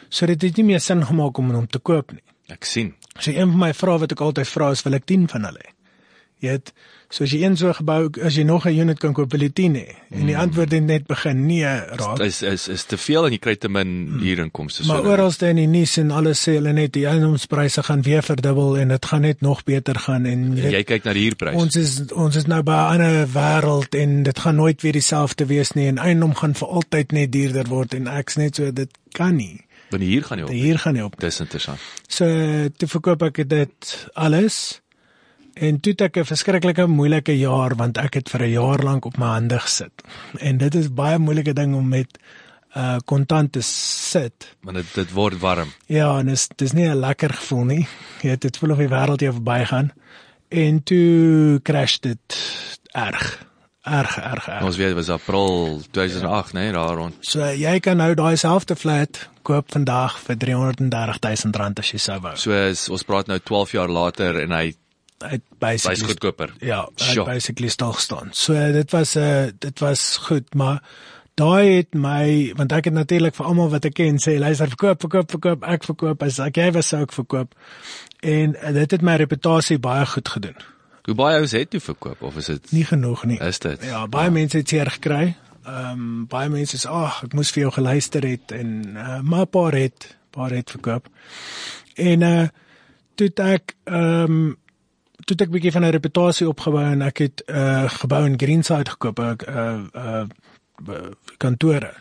So dit het nie meer sin gemaak om hom te koop nie. ek sien. So een van my vrae wat ek altyd vra is wil ek 10 van hulle hê. Jy weet, so as jy een so gebou as jy nog 'n unit kan koop, wil jy 10 hê. En die antwoord het net begin nee raak. Is is is te veel en jy kry te min huurinkomste Maar oralste in die nuus en alles sê hulle net die eiendomspryse gaan weer verdubbel en dit gaan net nog beter gaan en jy weet, jy kyk na die huurprys. ons is ons is nou by 'n ander wêreld en dit gaan nooit weer dieselfde wees nie en eiendom gaan vir altyd net duurder word en ek's net so dit kan nie. Want huur gaan nie op. Huur gaan nie op. Dis interessant. So toe verkoop ek dit alles. En toe het ek 'n verskriklike moeilike jaar want ek het vir 'n jaar lank op my hande gesit. En dit is baie moeilike ding om met uh kontant te sit. Want dit dit word warm. Ja, en dis dis nie 'n lekker gevoel nie. Jy weet dit voel of die wêreld jou verbygaan. En toe crash dit erg. Erg, erg, erg. Ons weet dit was April 2008, né, nee, daar rond. So jy kan nou daai selfde flat koop vandag vir 330 000 rand as jy sou wou. So is, ons praat nou 12 jaar later en hy Hy's basically goedkoper. Ja, hy het basically stil gestaan. So dit was 'n uh, dit was goed, maar daai het my want ek het natuurlik vir almal wat ek ken sê luister verkoop, verkoop, verkoop, ek verkoop as ek jy was sou ek verkoop. En uh, dit het my reputasie baie goed gedoen. Hoe baie ouens het toe verkoop of is dit Nie genoeg nie. is dit? Ja, baie mense het seer gekry. Ehm um, baie mense sê ag, ek moes vir jou geluister het en uh, maar 'n paar het, paar het verkoop. En uh toe ek ehm um, toe het ek 'n bietjie van 'n reputasie opgebou en ek het 'n uh, gebou in Greenside gekoop, 'n uh, uh, uh, kantore.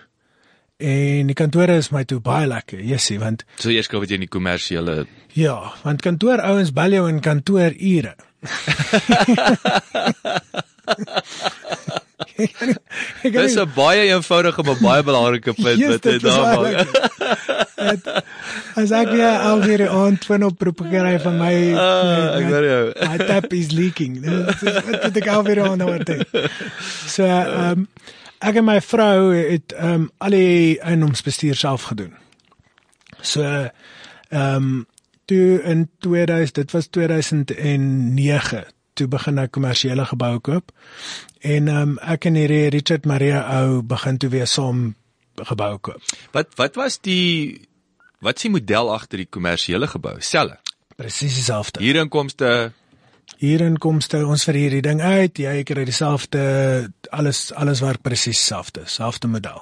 En die kantore is my toe baie lekker, jessie, want So eers gou wat jy in die kommersiële ja, want kantoouens bel jou in kantoorure. Ek ek Dis 'n baie eenvoudige maar baie belangrike punt Yes, wat jy daar maak. Het- As ek ja al weer aan twin oproepe kry van my ek my- hoor jou. My tap is leaking. Dit is wat ek al weer aan nou ding. So ehm um, ek en my vrou het ehm um, al die eiendomsbestuur self gedoen. So ehm um, toe in 2000 dit was 2009 toe begin ek kommersiële geboue koop. En ehm um, ek en hierdie Richard Maria ou begin toe weer saam gebou koop. Wat wat was die wat is die model agter die kommersiële gebou? Selle. Presies dieselfde. Huurinkomste Huurinkomste, ons verhuur die ding uit, jy kry dieselfde alles alles werk presies dieselfde, selfde model.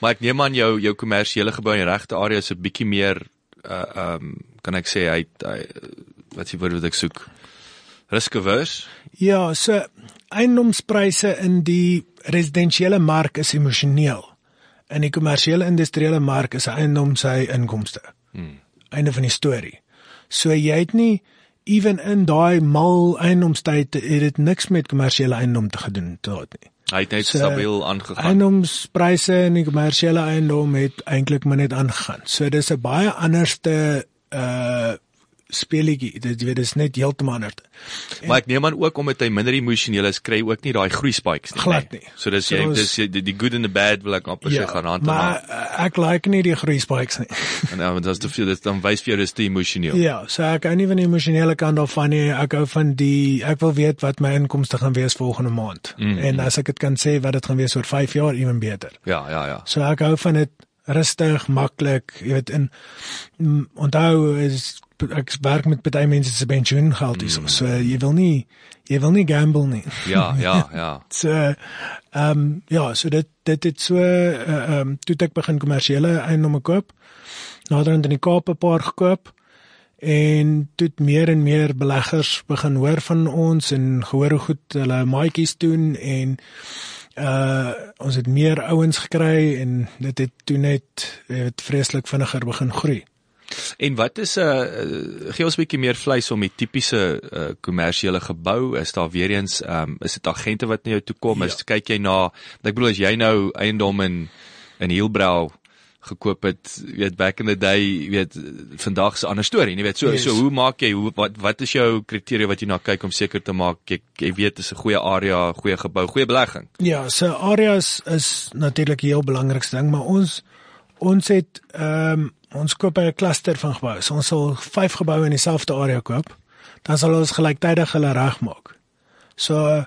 Maar ek neem aan jou jou kommersiële gebou in die regte area is 'n bietjie meer uh um kan ek sê hy hy wat is die woord wat ek soek? Risk averse. Ja, so eiendomspryse in die residensiële mark is emosioneel. In die kommersiële industriële mark is eiendom sy inkomste. Hmm. Einde van die storie. So jy het nie ewen in daai mal eiendomstyd het dit niks met kommersiële eiendom te gedoen tot nie. Hy het net so, stabiel aangegaan. Eiendomspryse in die kommersiële eiendom het eintlik maar net aangegaan. So dis 'n baie anderste uh speletjie. Dit weet is net heeltemal anders. Maar ek neem aan ook omdat hy minder emosioneel is, kry ook nie daai groei spikes nie. Glad nie. So dis jy dis die, die good and the bad wil ek amper ja, sê gaan hand aan hand. Maar uh, ek like nie die groei spikes nie. en nou want as jy dit dan wys vir jou dis te emosioneel. Ja, so ek hou nie van die emosionele kant daarvan nie. Ek hou van die ek wil weet wat my inkomste gaan wees volgende maand. Mm -hmm. En as ek dit kan sê wat dit gaan wees oor 5 jaar, ewen beter. Ja, ja, ja. So ek hou van dit rustig, maklik, jy weet in onthou is ek werk met baie mense se pensioen geld hier mm. so jy wil nie jy wil nie gamble nie ja ja ja so ehm um, ja so dit dit het so eh, ehm uh, um, toe ek begin kommersiële eiendomme koop nader in die Kaap 'n paar gekoop en toe meer en meer beleggers begin hoor van ons en gehoor hoe goed hulle maatjies doen en uh ons het meer ouens gekry en dit het toe net het vreeslik vinniger begin groei. En wat is 'n uh, uh, gee ons 'n bietjie meer vleis om die tipiese uh, kommersiële uh, gebou is daar weer eens um, is dit agente wat na jou toe kom ja. as kyk jy na ek bedoel as jy nou eiendom in in Hielbrau gekoop het weet back in the day weet vandag se ander storie jy weet so yes. so hoe maak jy hoe wat wat is jou kriteria wat jy na kyk om seker te maak jy, jy weet is 'n goeie area goeie gebou goeie belegging ja so areas is natuurlik heel belangrikste ding maar ons ons het ehm um, ons koop 'n kluster van geboue. So ons sal 5 geboue in dieselfde area koop. Dan sal ons gelyktydig hulle regmaak. So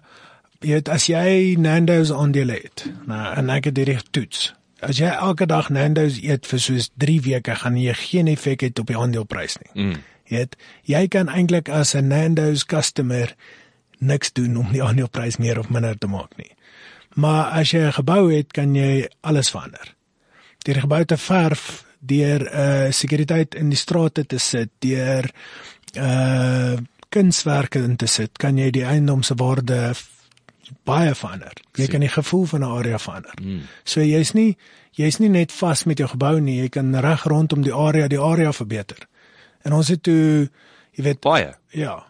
jy weet as jy Nando's aandeel het, nou en ek het dit toets. As jy elke dag Nando's eet vir soos 3 weke, gaan jy geen effek hê op die aandeleprys nie. Mm. Jy weet, jy kan eintlik as 'n Nando's customer niks doen om die aandeleprys meer of minder te maak nie. Maar as jy 'n gebou het, kan jy alles verander. Die gebou te verf deur uh sekuriteit in die strate te sit, deur uh kunswerke in te sit, kan jy die eiendom se waarde baie verander. Jy kan die gevoel van 'n area verander. Mm. So jy's nie jy's nie net vas met jou gebou nie, jy kan reg rondom die area die area verbeter. En ons het toe jy weet baie. Ja.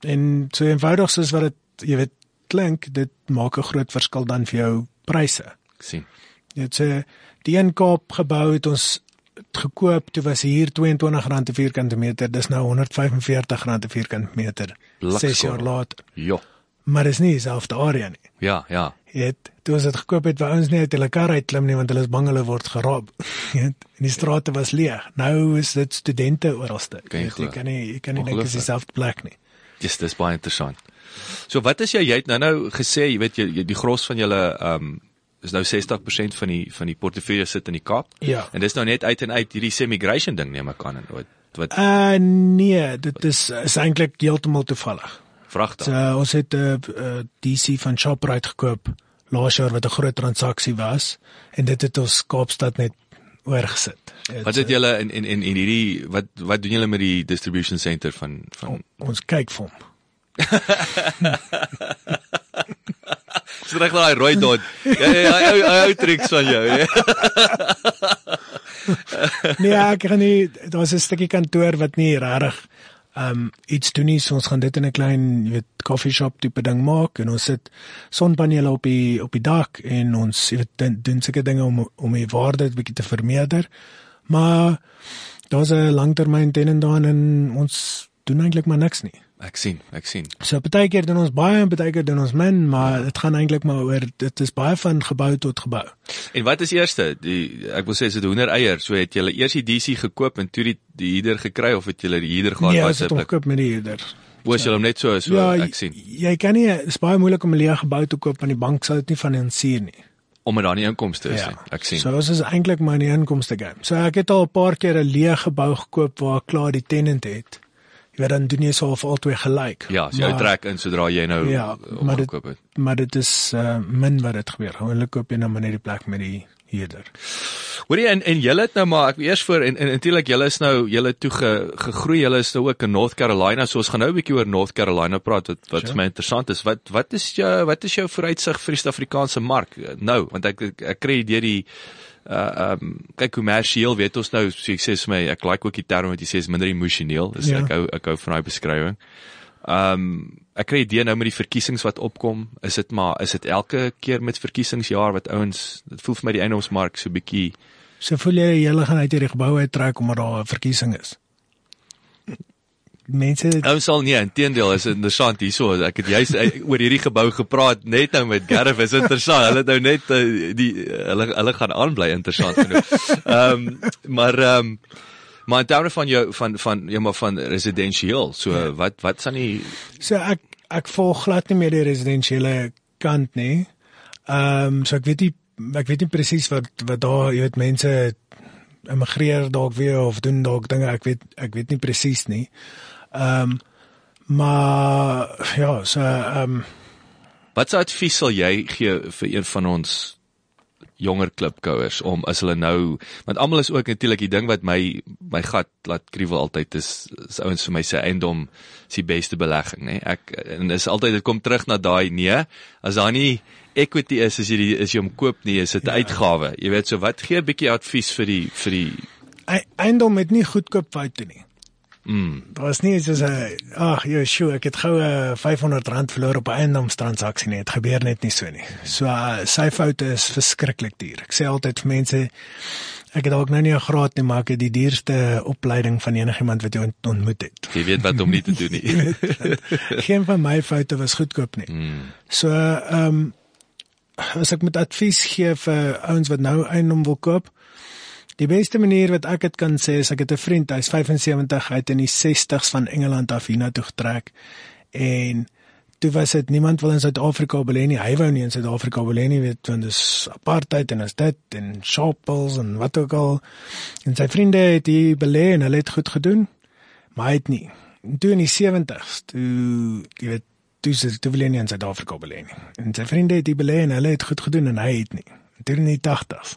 En so eenvoudig soos wat dit jy weet klink, dit maak 'n groot verskil dan vir jou pryse. Ek sien. Dit sê die een Kaap gebou het ons gekoop toe was hier R22 per vierkante meter dis nou R145 per vierkante meter. 6 jaar later ja maar dis nie dieselfde area nie. Ja ja. Het toe ons dit gekoop het wou ons nie uit hulle kar uit klim nie want hulle is bang hulle word gerob het en die strate was leeg. Nou is dit studente oralste. Jy kan nie jy kan nie dink dis dieselfde plek nie. Dis dis baie interessant. So wat is jy jy het nou nou gesê jy weet jy die gros van julle ehm um, is nou 60% van die van die portefeulje sit in die Kaap. Ja. En dis nou net uit en uit hierdie semigration ding neem ek aan en wat wat Uh nee, dit is is eintlik heeltemal toevallig. Vragtig. So ons het 'n uh, uh, DC van Shoprite gekoop laas jaar wat 'n groot transaksie was en dit het ons Kaapstad net oorgesit. Wat het julle in in in hierdie wat wat doen julle met die distribution center van van o, ons kyk vir hom. Dis reg daai rooi dot. Ja ja, hy hy hou triks van jou. Ja. nee, ek gaan nie daar's 'n stukkie kantoor wat nie regtig um iets doen nie. So ons gaan dit in 'n klein, jy weet, coffee shop tipe ding maak en ons sit sonpanele op die op die dak en ons jy weet doen sulke dinge om om die waarde 'n bietjie te vermeerder. Maar daar's 'n langtermyn tenant daar en ons doen eintlik maar niks nie. Ek sien, ek sien. So baie keer doen ons baie en baie keer doen ons min, maar dit gaan eintlik maar oor dit is baie van gebou tot gebou. En wat is eerste? Die ek wil sê is dit hoender eier. So het jy eers die DC gekoop en toe die die huurder gekry of het jy die huurder gehad nee, wat se? Nee, ek het gekoop met die huurder. Hoe is jy hom net so so ja, ek sien. Jy kan nie is baie moeilik om 'n leë gebou te koop want die bank sal dit nie finansier nie om met daai inkomste te sien. Ja. Ek sien. So dit is eintlik my inkomste game. So ek het al 'n paar keer 'n leë gebou gekoop waar klaar die tenant het jy weet dan doen jy so of albei gelyk. Ja, as jy maar, trek in sodra jy nou ja, maar dit, het. Maar dit is uh, min wat dit gebeur. Gewoonlik koop jy nou maar net die plek met die huurder. Hoorie en en julle het nou maar ek eers voor en en natuurlik julle is nou julle toe ge, gegroei julle is nou ook in North Carolina so ons gaan nou 'n bietjie oor North Carolina praat wat wat sure. my interessant is wat wat is jou wat is jou vooruitsig vir die Suid-Afrikaanse mark nou want ek ek, ek kry deur die uh um kyk kommersieel weet ons nou so ek sê vir my ek like ook die term wat jy sê is minder emosioneel is ja. ek hou ek hou van daai beskrywing. Um ek kry idee nou met die verkiesings wat opkom, is dit maar is dit elke keer met verkiesingsjaar wat ouens dit voel vir my die eiendomsmark so bietjie So voel jy julle gaan uit hierdie gebou uittrek omdat daar 'n verkiesing is. Mense Ou sal nie, inteendeel is interessant hierso. Ek het juist eh, oor hierdie gebou gepraat net nou met Gareth. Is interessant. Hulle het nou net uh, die hulle hulle gaan aanbly interessant genoeg. Ehm um, maar ehm um, maar in terme van jou van van ja maar van residensieel. So ja. wat wat s'n die So ek ek volg glad nie meer die residensiële kant nie. Ehm um, so ek weet nie ek weet nie presies wat wat daar jy weet mense immigreer dalk weer of doen dalk dinge ek weet ek weet nie presies nie. Ehm um, maar ja, so ehm um, wat sou advies sal jy gee vir een van ons jonger klipkouers om as hulle nou want almal is ook natuurlik die ding wat my my gat laat kriewel altyd is, is ouens vir my sê eindom is die beste belegging nê ek en is altyd dit kom terug na daai nee as daar nie equity is as jy die, is jy om koop nie, is dit 'n ja. uitgawe. Jy weet so wat gee 'n bietjie advies vir die vir die eiendom met nie goedkoop foute nie. Mm. Daar was nie soos 'n ag, jy sjoe, ek het gou 'n R500 verloor op 'n eiendomstransaksie nie. Dit gebeur net nie so nie. So uh, sy foute is verskriklik duur. Ek sê altyd vir mense ek het dalk nou nie 'n graad nie, maar ek het die duurste opleiding van enigiemand wat jy ontmoet het. Jy weet wat om nie te doen nie. Geen van my foute was goedkoop nie. Mm. So ehm um, as ek met advies gee vir ouens wat nou eiendom wil koop, die beste manier wat ek dit kan sê is ek het 'n vriend, hy's 75, hy het in die 60s van Engeland af hiernatoe getrek en toe was dit niemand wil in Suid-Afrika belê nie. Hy wou nie in Suid-Afrika belê nie, weet want dis apartheid en is dit en shoppels en wat ook al. En sy vriende het hier belê en hulle het goed gedoen, maar hy het nie. En toe in die 70s, toe jy weet toe sy toe wil nie in Suid-Afrika belê nie. En sy vriende het die belê en hulle het goed gedoen en hy het nie. Toe in die 80s.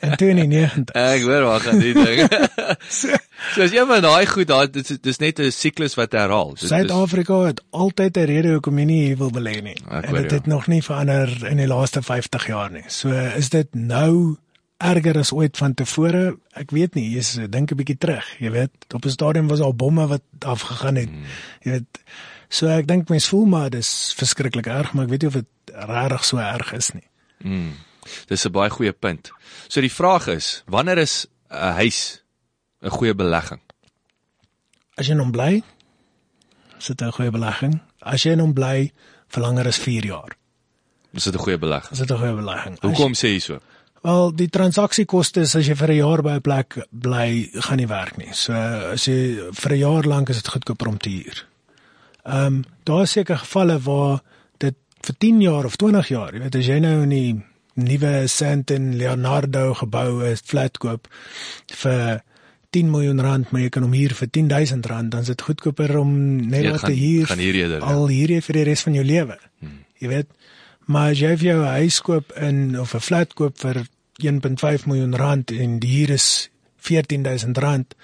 en toe in die 90s. Ek weet wat gaan die ding. so as jy maar daai goed daar dis dis net 'n siklus wat herhaal. Suid-Afrika het altyd 'n rede hoekom jy nie wil belê nie. Ek en dit het, het nog nie verander in die laaste 50 jaar nie. So is dit nou erger as ooit van tevore. Ek weet nie, jy's dink 'n bietjie terug, jy weet, op 'n stadium was al bomme wat afgegaan het. Hmm. Jy weet So ek dink mense voel maar dis verskriklik erg, maar ek weet nie of dit regtig so erg is nie. Mm. Dis 'n baie goeie punt. So die vraag is, wanneer is 'n huis 'n goeie belegging? As jy hom bly, is dit 'n goeie belegging. As jy hom bly vir langer as 4 jaar, is dit 'n goeie belegging. Is dit 'n goeie belegging? Hoekom sê jy so? Wel, die transaksiekoste as jy vir 'n jaar by 'n plek bly, gaan nie werk nie. So as jy vir 'n jaar lank is dit goedkoper om te huur. Ehm um, daar is seker gevalle waar dit vir 10 jaar of 20 jaar, jy weet as jy nou in die nuwe Santon Leonardo gebou is flat koop vir 10 miljoen rand, maar jy kan hom huur vir 10000 rand, dan is dit goedkoper om net wat te huur. Gaan hier eerder. Al hier vir die res van jou lewe. Hmm. Jy weet, maar as jy vir jou 'n huis koop in of 'n flat koop vir 1.5 miljoen rand en die huur is 14000 rand,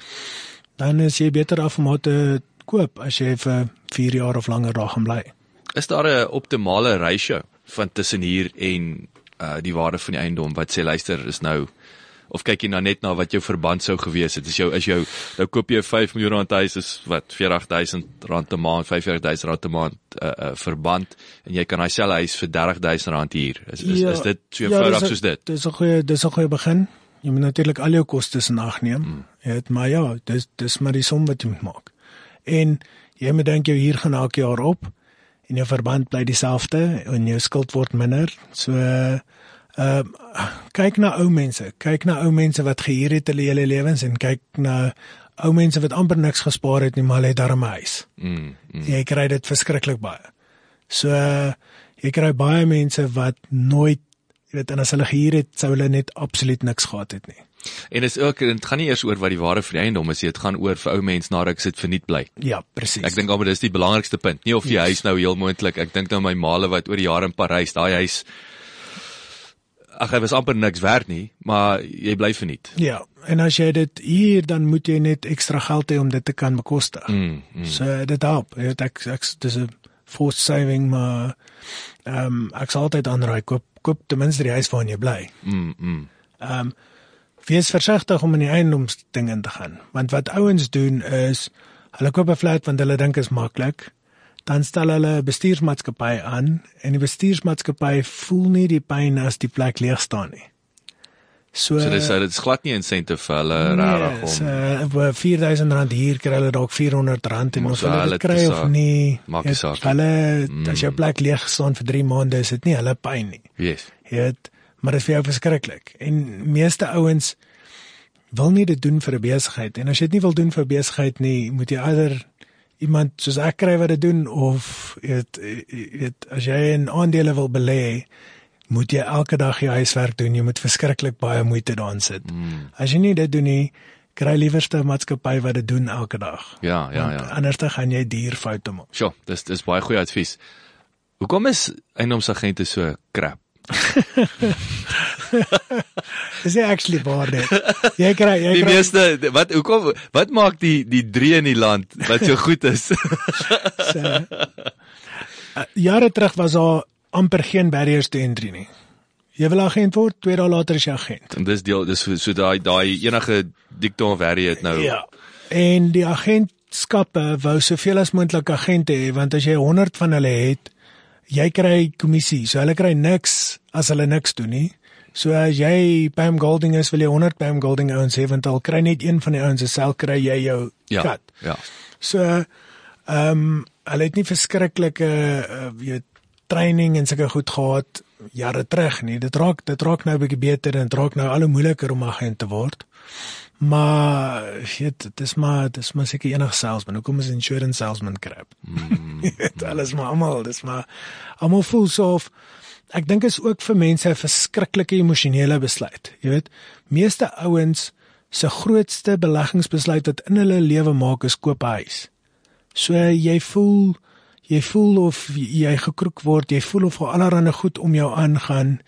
dan is jy beter af om te koop as jy vir 4 jaar of langer daar gaan bly. Is daar 'n optimale ratio van tussen hier en uh die waarde van die eiendom wat sê luister is nou of kyk jy nou net na wat jou verband sou gewees het. Is jou is jou nou koop jy 5 miljoen rand huis is wat 40000 rand 'n maand, 45000 rand 'n maand uh, uh, verband en jy kan daai selfe huis vir 30000 rand huur. Is is, ja, is dit so ja, eenvoudig soos dit? Dis 'n goeie dis 'n goeie begin. Jy moet natuurlik al jou kostes in ag neem. Hmm. Ja, maar ja, dis dis maar die som wat jy moet maak en jy moet dink jou huur gaan elke jaar op en jou verband bly dieselfde en jou skuld word minder. So ehm uh, kyk na ou mense, kyk na ou mense wat gehuur het hulle hele lewens en kyk na ou mense wat amper niks gespaar het nie maar hulle het darm 'n huis. Mm, mm. Jy kry dit verskriklik baie. So uh, jy kry baie mense wat nooit jy weet en as hulle gehuur het, sou hulle net absoluut niks gehad het nie. En is ook dit gaan nie eers oor wat die ware vir die eiendom is, dit gaan oor vir ou mense nadat ek sit verniet bly. Ja, presies. Ek dink almal dis die belangrikste punt. Nie of die yes. huis nou heel moontlik, ek dink nou my maale wat oor die jare in Parys, daai huis ag hy was amper niks werd nie, maar jy bly verniet. Ja, en as jy dit hier dan moet jy net ekstra geld hê om dit te kan bekostig. Mm, mm. So dit help. Jy weet ek ek dis 'n forced saving maar ehm um, ek sal altyd aanraai koop koop ten minste die huis waarin jy bly. Mm, mm. Ehm um, wees versigtig om in die eiendomsding in te gaan, want wat ouens doen is hulle koop 'n flat want hulle dink is maklik. Dan stel hulle 'n bestuursmaatskappy aan en die bestuursmaatskappy voel nie die pyn as die plek leeg staan nie. So, so dis dit is glad nie insentive vir hulle nee, regtig om so, uh, 4000 rand hier kry hulle dalk 400 rand en Maar ons hulle hulle dit kry of nie. Maak nie saak. Hulle Mm. as jou plek leeg staan vir 3 maande is dit nie hulle pyn nie. Yes. Jy weet, maar dit is vir jou verskriklik. En meeste ouens wil nie dit doen vir 'n besigheid en as jy dit nie wil doen vir 'n besigheid nie, moet jy eider iemand soos ek kry wat dit doen of jy weet, jy weet as jy in aandele wil belê, moet jy elke dag jou huiswerk doen. Jy moet verskriklik baie moeite daarin sit. Mm. As jy nie dit doen nie, kry liewerste 'n maatskappy wat dit doen elke dag. Ja, ja, Want ja. Anders dan gaan jy duur foute maak. Sjoe, dis dis baie goeie advies. Hoekom is eiendomsagente so krap? Dis actually waar nie. Jy kry jy Die kry meeste wat hoekom wat maak die die drie in die land wat so goed is? so, uh, jare terug was daar amper geen barriers to entry nie. Jy wil agent word, 2 dae later is jy agent. en dis deel dis so, so daai daai enige dikton varie het nou. Ja. En die agentskappe wou soveel as moontlik agente hê want as jy 100 van hulle het, jy kry kommissie. So hulle kry niks as hulle niks doen nie. So as jy Pam Golding is, wil jy 100 Pam Golding ouens hê want al kry net een van die ouens se sel kry jy jou Ja. cut. Ja. So ehm um, hulle het nie verskriklike uh, weet training en sulke goed gehad jare terug nie. Dit raak dit raak nou 'n bietjie beter en dit raak nou al hoe moeiliker om agent te word. Maar weet dit is maar dis maar seker enig salesman. Hoekom is insurance salesman krap? Mm, Dit alles maar almal, dis maar almal voel so of ek dink is ook vir mense 'n verskriklike emosionele besluit. Jy weet, meeste ouens se grootste beleggingsbesluit wat in hulle lewe maak is koop 'n huis. So jy voel jy voel of jy gekroek word, jy voel of allerlei goed om jou aangaan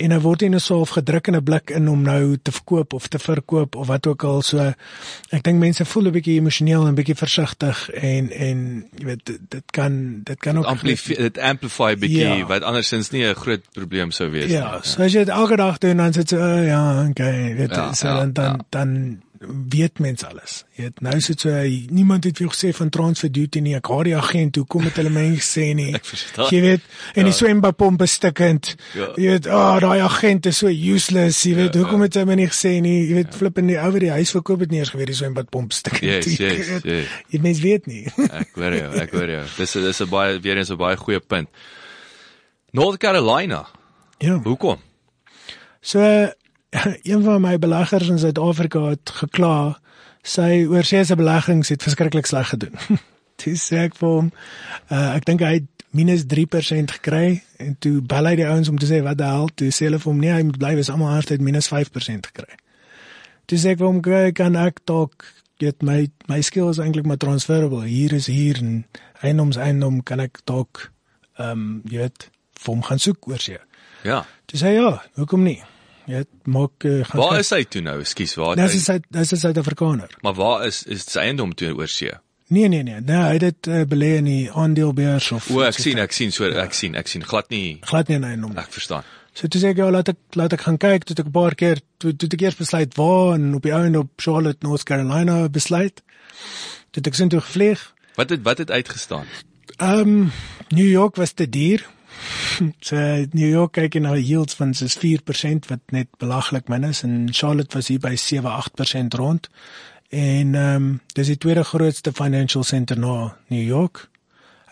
en dan word jy net so half gedruk in 'n blik in om nou te verkoop of te verkoop of wat ook al. So ek dink mense voel 'n bietjie emosioneel en bietjie versigtig en en jy weet dit, dit kan dit kan ook Amplify dit amplify bietjie Ja. wat andersins nie 'n groot probleem sou wees Ja, nie. so as jy dit elke dag doen dan sit jy uh, ja, okay, weet Ja, ja, so ja, dan dan, ja. dan weet mens alles. Jy weet nou sit so uh, niemand het vir jou gesê van transfer duty nie. Ek haat die agent, hoekom het hulle my nie gesê nie? Ek verstaan. Jy weet, en Ja. die swembadpomp is stikkend. Ja. Jy weet, ah, oh, daai agent is so useless. Jy weet, Ja, hoekom het hy my nie gesê nie? Jy weet, flip in die ou die huis verkoop het nie eens geweet die swembadpomp stikkend. Yes, yes, yes. Jy mens weet nie. Ek hoor jou, ek hoor jou. Dis dis 'n baie weer eens 'n baie goeie punt. North Carolina. ja. Hoekom? So een van my beleggers in Suid-Afrika het gekla sy oorseese beleggings het verskriklik sleg gedoen. Toe sê ek vir hom, uh, ek dink hy het minus 3% gekry en toe bel hy die ouens om te sê wat die hel, toe sê hulle vir hom nee, hy moet bly, is almal anders het minus 5% gekry. Toe sê ek vir hom, "Kyk, kan ek dalk get my my skills eintlik maar transferable. Hier is hier en eiendoms eiendom kan ek dalk ehm um, jy weet vir hom gaan soek oorsee." Ja. Toe sê hy ja, hoekom nie? Jy maak uh, gaan Waar is hy toe nou? Ekskuus, waar Dis is hy? hy dis is Suid-Afrikaner. Maar waar is is sy eiendom toe oor see? Nee nee nee, nee, hy het dit uh, belê in die aandelebeurs of O, ek sien, ek sien so ek sien, ek sien glad nie. glad nie in eiendom. Ek verstaan. So toe sê ek ja, laat ek laat ek gaan kyk, toe ek 'n paar keer toe toe ek eers besluit waar en op die ou en op Charlotte, North Carolina besluit. Toe ek sin toe gevlieg. Wat het wat het uitgestaan? Ehm um, New York was te duur. so New York kyk jy na yields van soos 4% wat net belaglik min is en Charlotte was hier by 7-8% rond. En ehm um, dis die tweede grootste financial center na New York.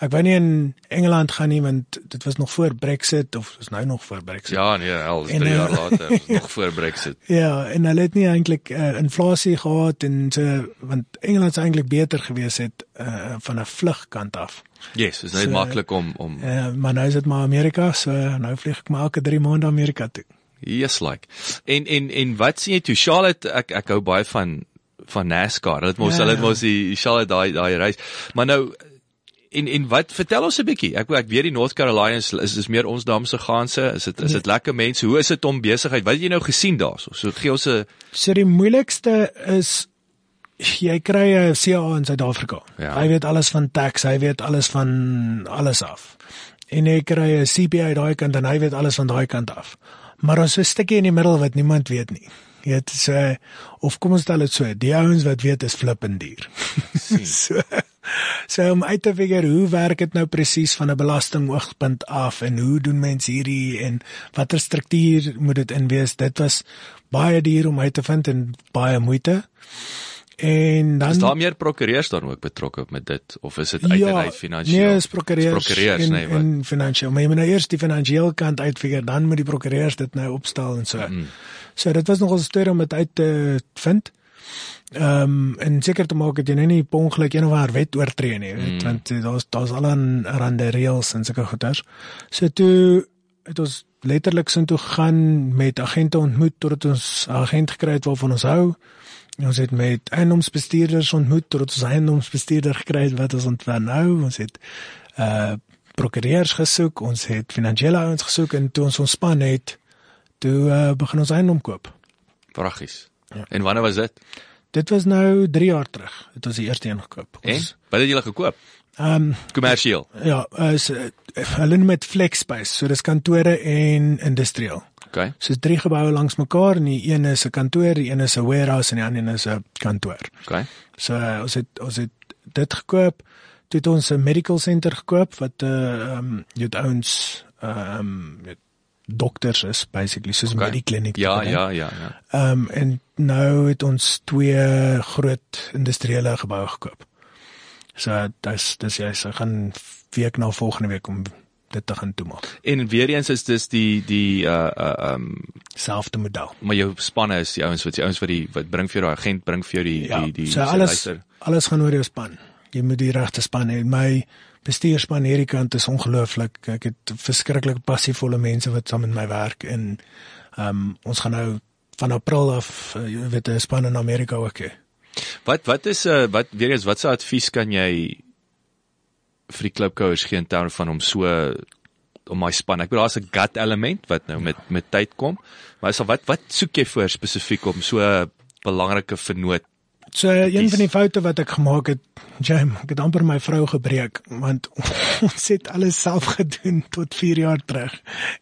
Ek wou nie in Engeland gaan nie want dit was nog voor Brexit of is nou nog voor Brexit. Ja, nee, En, 3 eh, jaar later, is nog voor Brexit. Ja, en hulle het nie eintlik uh, inflasie gehad en so want Engeland sou eintlik beter gewees het uh, van 'n vlugkant af. Yes, is net So, maklik om om Uh, maar nou is dit maar Amerika, so nou vlieg ek maar elke 3 maande Amerika toe. Yes like. En en en wat sien jy toe Charlotte ek ek hou baie van van NASCAR. Hulle het mos Ja, hulle het ja. mos die Charlotte daai daai reis. Maar nou En en wat vertel ons 'n bietjie? Ek ek weet die North Carolinas is is meer ons damse gaanse. Is dit is dit lekker mense? Hoe is dit om besigheid? Wat het jy nou gesien daarso? So gee ons 'n So die moeilikste is jy kry 'n CA in Suid-Afrika. Ja. Hy weet alles van tax, hy weet alles van alles af. En jy kry 'n CPA daai kant en hy weet alles van daai kant af. Maar ons is 'n stukkie in die middel wat niemand weet nie. Jy weet so of kom ons stel dit so, die ouens wat weet is flippend duur. so so om uit te figure hoe werk dit nou presies van 'n belastingoogpunt af en hoe doen mense hierdie en watter struktuur moet dit in wees? Dit was baie duur om uit te vind en baie moeite. En dan Is daar meer prokureurs dan ook betrokke met dit of is dit uit ja, en uit finansiëel? Nee, is prokureurs, Is prokureurs en, nee, wat? en finansiëel. Maar jy moet nou eers die finansiële kant uitfigure, dan moet die prokureurs dit nou opstel en so. Mm. So dit was nog 'n storie om dit uit te vind. Ehm um, en seker te maak dat jy nou nie per ongeluk een of ander wet oortree nie, weet, Mm. want eh, daar's daar's al aan rande reëls en sulke goeters. So toe het ons letterlik sin toe gaan met agente ontmoet totdat ons 'n agent gekry het waarvan ons hou. En Ons het met eiendomsbestuurders ontmoet totdat ons eiendomsbestuurder gekry het wat ons ontwar nou. Ons het uh prokureurs gesoek, ons het finansiële ouens gesoek en toe ons ontspan het, toe uh, begin ons eiendom koop. Praggies. Ja. En wanneer was dit? Dit was nou 3 jaar terug. Dit was die eerste een gekoop. En Ons- wat het julle gekoop? Ehm um, Kommersieel. ja, is uh, hulle noem dit flex space. So dis kantore en industrieel. Okay. So drie geboue langs mekaar en die een is 'n kantoor, die een is 'n warehouse en die ander een is 'n kantoor. Okay. So uh, ons het ons het dit gekoop. Toe het ons 'n medical center gekoop wat uh ehm um, het ouens ehm um, dokters is basically soos 'n Okay. medikliniek. Ja, ja, ja, ja. Ehm um, en nou het ons twee groot industriële geboue gekoop. So dis dis jy se gaan week na volgende week om dit te gaan toemaak. En weer eens is dis die die uh uh um Selfde model. maar jou spanne is die ouens wat die ouens wat die wat bring vir jou daai agent bring vir jou die Ja, die die so sê, alles luister. alles gaan oor jou span. Jy moet die regte span hê. My bestuurspan hierdie kant is ongelooflik. Ek het verskriklik passievolle mense wat saam met my werk en um, ons gaan nou van April af uh, jy weet 'n span in Amerika ook hê. Wat wat is uh wat weer eens wat se advies kan jy vir die klubkouers gee in terme van om so om my span. Ek bedoel daar's 'n gut element wat nou met met tyd kom. Maar is al wat wat soek jy voor spesifiek om so 'n belangrike vernoot? So een Kies. van die foute wat ek gemaak het, Jam, ek het amper my vrou gebreek want ons het alles self gedoen tot 4 jaar terug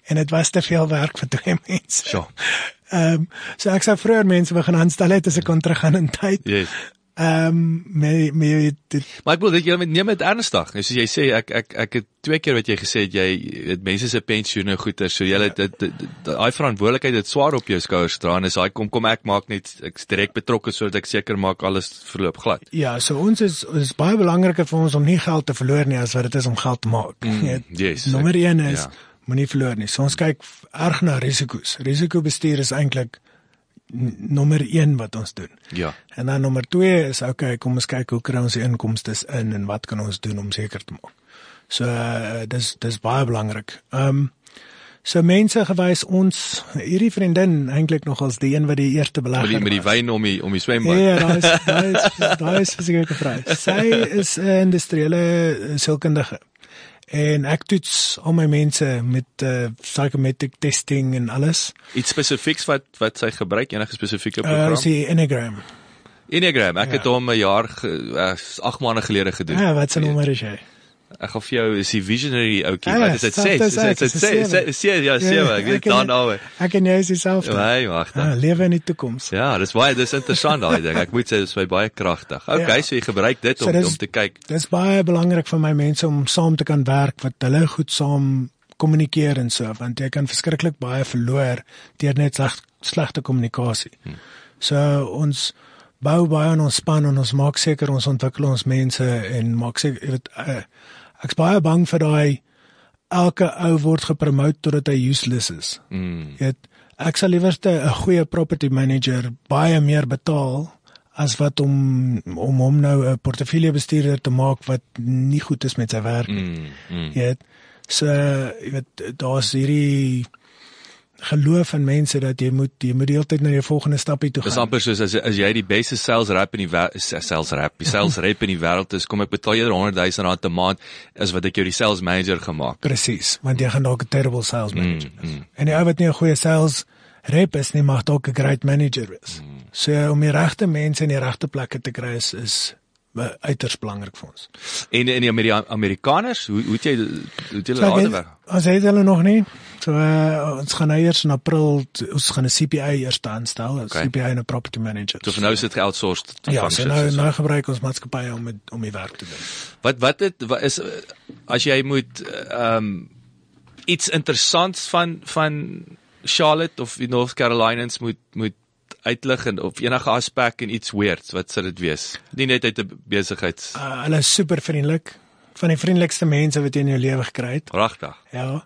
en dit was te veel werk vir twee mense. Sjoe. Ehm um, so ek sou vroeër mense begin aanstel het as ek kon teruggaan in tyd. Yes. Ehm um, me me dit Maar ek bedoel dat jy neem dit ernstig. Soos jy sê ek ek ek het twee keer wat jy gesê het jy het mense se pensioene goeder. So jy het dit dit- dit- daai verantwoordelikheid het swaar op jou skouers dra en as hy kom kom ek maak net ek's direk betrokke sodat ek seker maak alles verloop glad. ja, so ons is is baie belangriker vir ons om nie geld te verloor nie as wat dit is om geld te maak. Mm, yes, Nommer ek- 1 is ja. moenie verloor nie. So ons kyk erg na risiko's. Risikobestuur is eintlik nommer 1 wat ons doen. Ja. En dan nommer 2 is okay, kom ons kyk hoe kry ons die inkomste in en wat kan ons doen om seker te maak. So uh, dis dis baie belangrik. Ehm um, so mense gewys ons hierdie vriendin eintlik nog as die een wat die eerste Met belegger die met die wyn om die om die swembad. Ja, daai is daai is daai is seker gevra. Sy is 'n industriële sielkundige. En ek toets al my mense met uh, psychometric testing en alles. Iets spesifieks wat wat sy gebruik enige spesifieke Uh program? is die Enneagram. Enneagram. Ek Ja. het hom 'n jaar ge- uh, 8 maande gelede gedoen. Ja, wat se nommer is jy? Ek gaan vir jou is die visionary ouetjie. Ja, Wat is dit? selfs 6. as Is ek, dit 6? sewe. 6 ja, 7. Ek weet dan nou. Ek en jy is dieselfde. Nee, wag Ah, dan. lewe in die toekoms. Ja, dis baie dis interessant daai ding. Ek moet sê dis my baie kragtig. Okay, Ja. so jy gebruik dit So om dis- om te kyk. Dis baie belangrik vir my mense om saam te kan werk wat hulle goed saam kommunikeer en so want jy kan verskriklik baie verloor deur net sleg, slegte kommunikasie. Hmm. So ons bou baie aan ons span en ons maak seker ons ontwikkel ons mense en maak seker jy weet uh, ek's baie bang vir daai elke ou word gepromote totdat hy useless is. Mm. Jy weet ek sal liewerste 'n goeie property manager baie meer betaal as wat om om hom nou 'n portefeuljebestuurder te maak wat nie goed is met sy werk nie. Mm. mm. Jy weet so jy weet daar's hierdie geloof in mense dat jy moet jy moet die hele tyd na jou volgende stapie toe Dis gaan. amper soos as as jy die beste sales rep in die sales rep, die sales rep in die wêreld is, kom ek betaal jou 100 000 rand 'n maand as wat ek jou die sales manager gemaak. Presies, want jy gaan dalk 'n terrible sales Mm, manager wees. En die ou wat nie 'n goeie sales rep is nie, mag dalk 'n great manager wees. Mm. So om die regte mense in die regte plekke te kry is is uiters belangrik vir ons. En in die Ameri Amerikaners, hoe hoe het jy hoe het jy So, ek- werk? Ons het hulle nog nie. So uh, ons gaan nou eers in April ons gaan 'n CPA eers aanstel, 'n Okay. CPA en 'n property manager. So vir nou is dit geoutsourced ja, so nou so. nou gebruik ons maatskappye om het, om die werk te doen. Wat wat dit wat is as jy moet ehm um, iets interessants van van Charlotte of die North Carolinians moet moet uitlig en of enige aspek en iets weird, wat sou dit wees? Nie net uit 'n besigheids Uh, hulle is super vriendelik. Van die vriendelikste mense wat jy in jou lewe gekry het. Pragtig. Ja.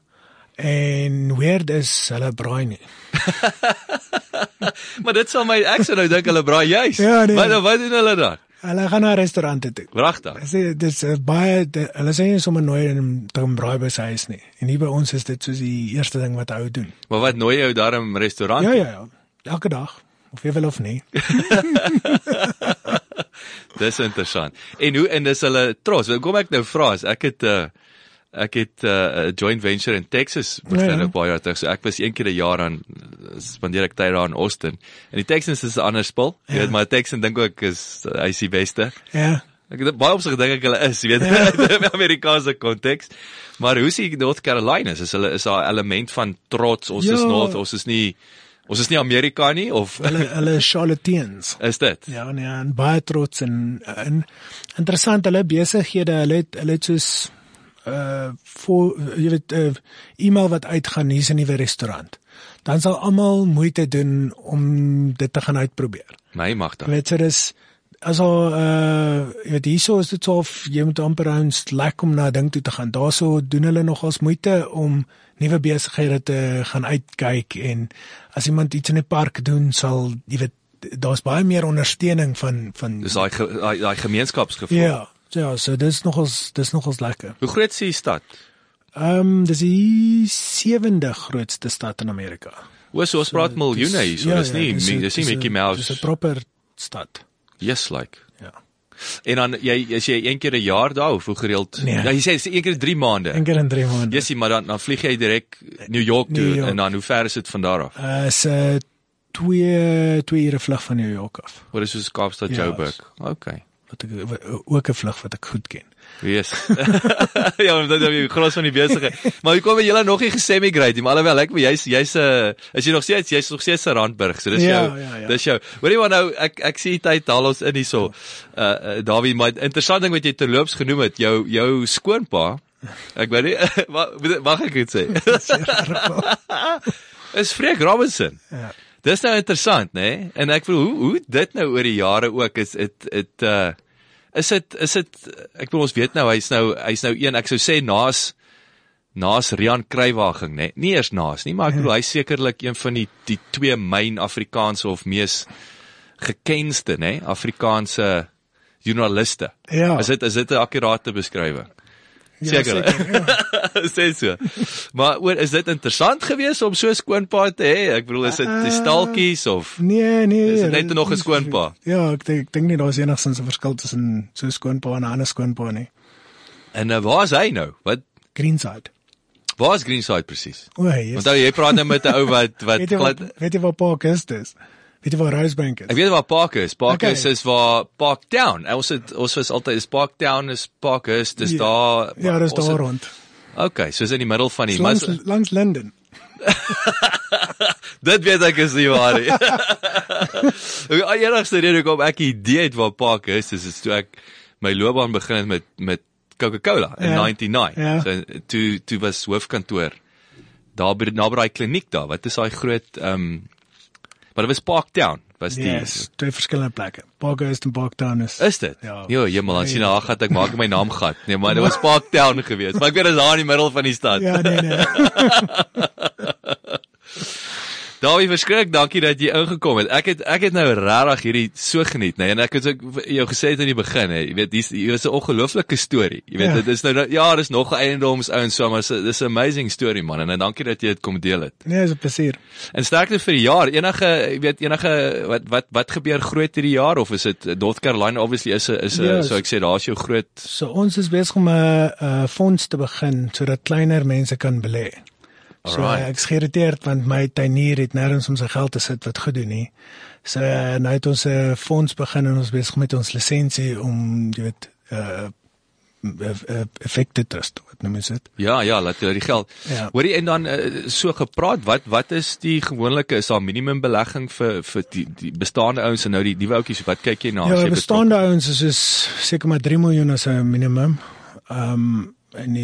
En weird is hulle braai nie. Maar dit sal my ek sou nou dink hulle braai juis. Ja, nee. Wat wat doen hulle dan? Hulle gaan na restaurante toe. Pragtig. Dis dis is baie de, hulle sê nie sommer nooit in te gaan braai by huis nie. En hier by ons is dit soos die eerste ding wat hou doen. Maar wat nooi jou daarom restaurant? Ja ja ja. Elke dag of jy wil of nie. Dis interessant. En hoe en dis hulle trots. Kom ek nou vra as ek het 'n uh, ek het 'n uh, joint venture in Texas begin Ja, ja. ja, ja. baie jaar terug. So ek was een keer 'n jaar aan spandeer ek tyd daar in Austin. En die Texans is 'n ander spul. Jy Ja. weet maar Texan dink ook is uh, hy's die beste. Ja. Ek het baie opsig dink ek hulle is, jy weet, in die Amerikaanse konteks. Maar hoe sien North Carolina? Is hulle is daar 'n element van trots. Ons Ja. is North, ons is nie ons is nie Amerika nie of Hulle hulle is Charlotteans. is dit? Ja, nee, en baie trots en, en interessant hulle besighede, hulle het hulle het soos uh voor jy weet uh, e-mail wat uitgaan hier's 'n nuwe restaurant. Dan sal almal moeite doen om dit te gaan uitprobeer. My magtig. Jy weet so dis also uh jy weet hierso is dit so of jy moet amper ons lek om na 'n ding toe te gaan. Daarso doen hulle nogals moeite om nuwe besighede te gaan uitkyk en as iemand iets in die park doen sal jy weet daar's baie meer ondersteuning van van Dis daai daai daai gemeenskapsgevoel. ja ja so dis nogals dis nogals lekker. Hoe groot is die stad? Ehm um, dis die sewende grootste stad in Amerika. O, so ons praat miljoene hier, so dis nie dis dis, een- dis nie dis Mickey Mouse. Dis 'n proper stad. Yes like. Ja. En dan jy as jy een keer 'n jaar daar of hoe gereeld? Nee. Ja, jy sê dis een keer 3 maande. Een keer in 3 maande. Jessie, maar dan dan vlieg jy direk New York toe New York. en dan hoe ver is dit van daar af? Uh se twee twee ure vlug van New York af. Wat is soos Kaapstad Ja, Joburg? Okay. Wat ek wat- ook 'n vlug wat ek goed ken. Wees. ja, want dit is die gros van die besigheid. Maar hoe kom jy julle nog nie gesemigrate nie, maar alhoewel ek maar jy's jy's 'n uh, is jy nog steeds jy's nog steeds 'n Randburg. So dis Ja, jou ja, ja. dis jou. Hoorie maar nou ek ek sien tyd haal ons in hierso. Uh, uh Dawie, maar interessant ding wat jy terloops genoem het, jou jou skoonpa. Ek weet nie wa- mag ek dit sê? is Freek Robinson. Ja. Dis nou interessant, nê? Nee? En ek voel hoe hoe dit nou oor die jare ook is dit dit uh is dit is dit ek bedoel ons weet nou hy's nou hy's nou een ek sou sê naas naas Rian Kruiwaging nê. Nee? Nie eers naas nie, maar ek bedoel hy's sekerlik een van die die twee myn Afrikaanse of mees gekendste nê Afrikaanse joernaliste. Ja. Is dit is dit 'n akkurate beskrywing? Ja, Seker. ja. sê so. Maar oor is dit interessant geweest om so 'n skoonpa te hê? Ek bedoel is dit die stalkies of Nee, nee. Is dit net nog 'n skoonpa? Ja, ek dink dink nie daar's enigsins 'n verskil tussen so 'n skoonpa en 'n ander skoonpa nie. en uh, waar is hy nou? Wat Greenside. waar is Greenside presies? O, hey, Want jy praat nou met 'n ou wat wat weet jy wat weet jy waar Park is dis? Weet jy waar Rosebank is? Ek weet waar Park is. Park Okay. is is waar Park Town. Ons het ons was altyd is Park Town is Park is dis Ja. daar Ja, dis daar het- rond. Okay, so is in die middel van die Langs mas. langs Linden. Dit weet ek is nie waar nie. Die enigste rede hoekom ek 'n idee het waar Park is, is, is toe ek my loopbaan begin het met met Coca-Cola in Ja. 99. Ja. So toe toe was hoofkantoor daar by naby daai kliniek daar. Wat is daai groot ehm um, maar dit was Parktown, was die Yes, twee verskillende plekke. Parkhurst en Parktown is. Is dit? Ja. Jo, jemmel, dan sien ag gat ek maak my naam gat. Nee, maar dit was Parktown geweest. Maar ek weet dit is daar in die middel van die stad. Ja, nee nee. Dawie verskrik, dankie dat jy ingekom het. Ek het ek het nou regtig hierdie so geniet, nee, en ek het ook jou gesê het aan die begin, hè. Jy weet, dis hier is 'n ongelooflike storie. Jy weet, Ja. dit is nou ja, dis nog 'n eiendoms ouens so, maar dis 'n amazing storie man en en dankie dat jy dit kom deel het. Nee, is 'n plesier. En sterkte vir die jaar. Enige, jy weet, enige wat wat wat gebeur groot hierdie jaar of is dit North Carolina obviously is 'n is 'n Ja, so ek sê daar's jou groot So ons is besig om 'n 'n fonds te begin sodat kleiner mense kan belê. So Alright. ek is geïrriteerd want my tuinier het nêrens om sy geld te sit wat goed doen nie. So uh, nou het ons 'n fonds begin en ons besig met ons lisensie om jy weet uh effekte trust wat noem jy dit? Ja, ja, laat jy die geld. Ja. Hoorie en dan uh, so gepraat, wat wat is die gewoonlike is daar minimum belegging vir vir die die bestaande ouens en nou die nuwe ouetjies, wat kyk jy na Ja, bestaande ouens is soos seker maar 3 miljoen as 'n minimum. Ehm um, en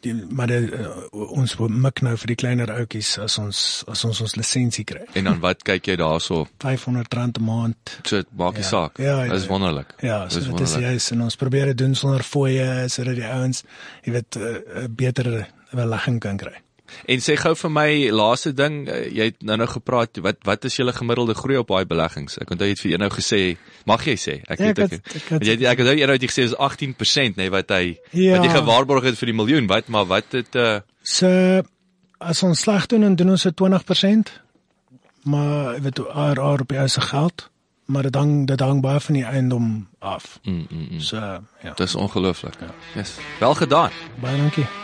die, maar die, uh, ons mik nou vir die kleiner ouetjies as ons as ons ons lisensie kry. En dan wat kyk jy daarso? R500 'n maand. So maak die Ja. saak. Ja, ja, Dis ja. wonderlik. Ja, so dit is wonderlik. juist en ons probeer dit doen sonder fooie sodat die ouens jy weet 'n uh, beter belegging kan kry. En sê gou vir my laaste ding, uh, jy het nou nou gepraat, wat wat is julle gemiddelde groei op daai beleggings? Ek onthou jy het vir eenou gesê, mag jy sê? Ek Ja, weet ek ek. het- ek het- want Jy ek onthou eenou het jy gesê is 18% nê nee, wat hy Ja. wat jy gewaarborg het vir die miljoen, wat maar wat het uh So as ons sleg doen dan doen ons dit 20%. Maar jy weet ARR op jou se geld, maar dit hang dit hang baie van die eiendom af. mm, mm, mm. So ja. Dis ongelooflik. Yes. Wel gedaan. Baie dankie.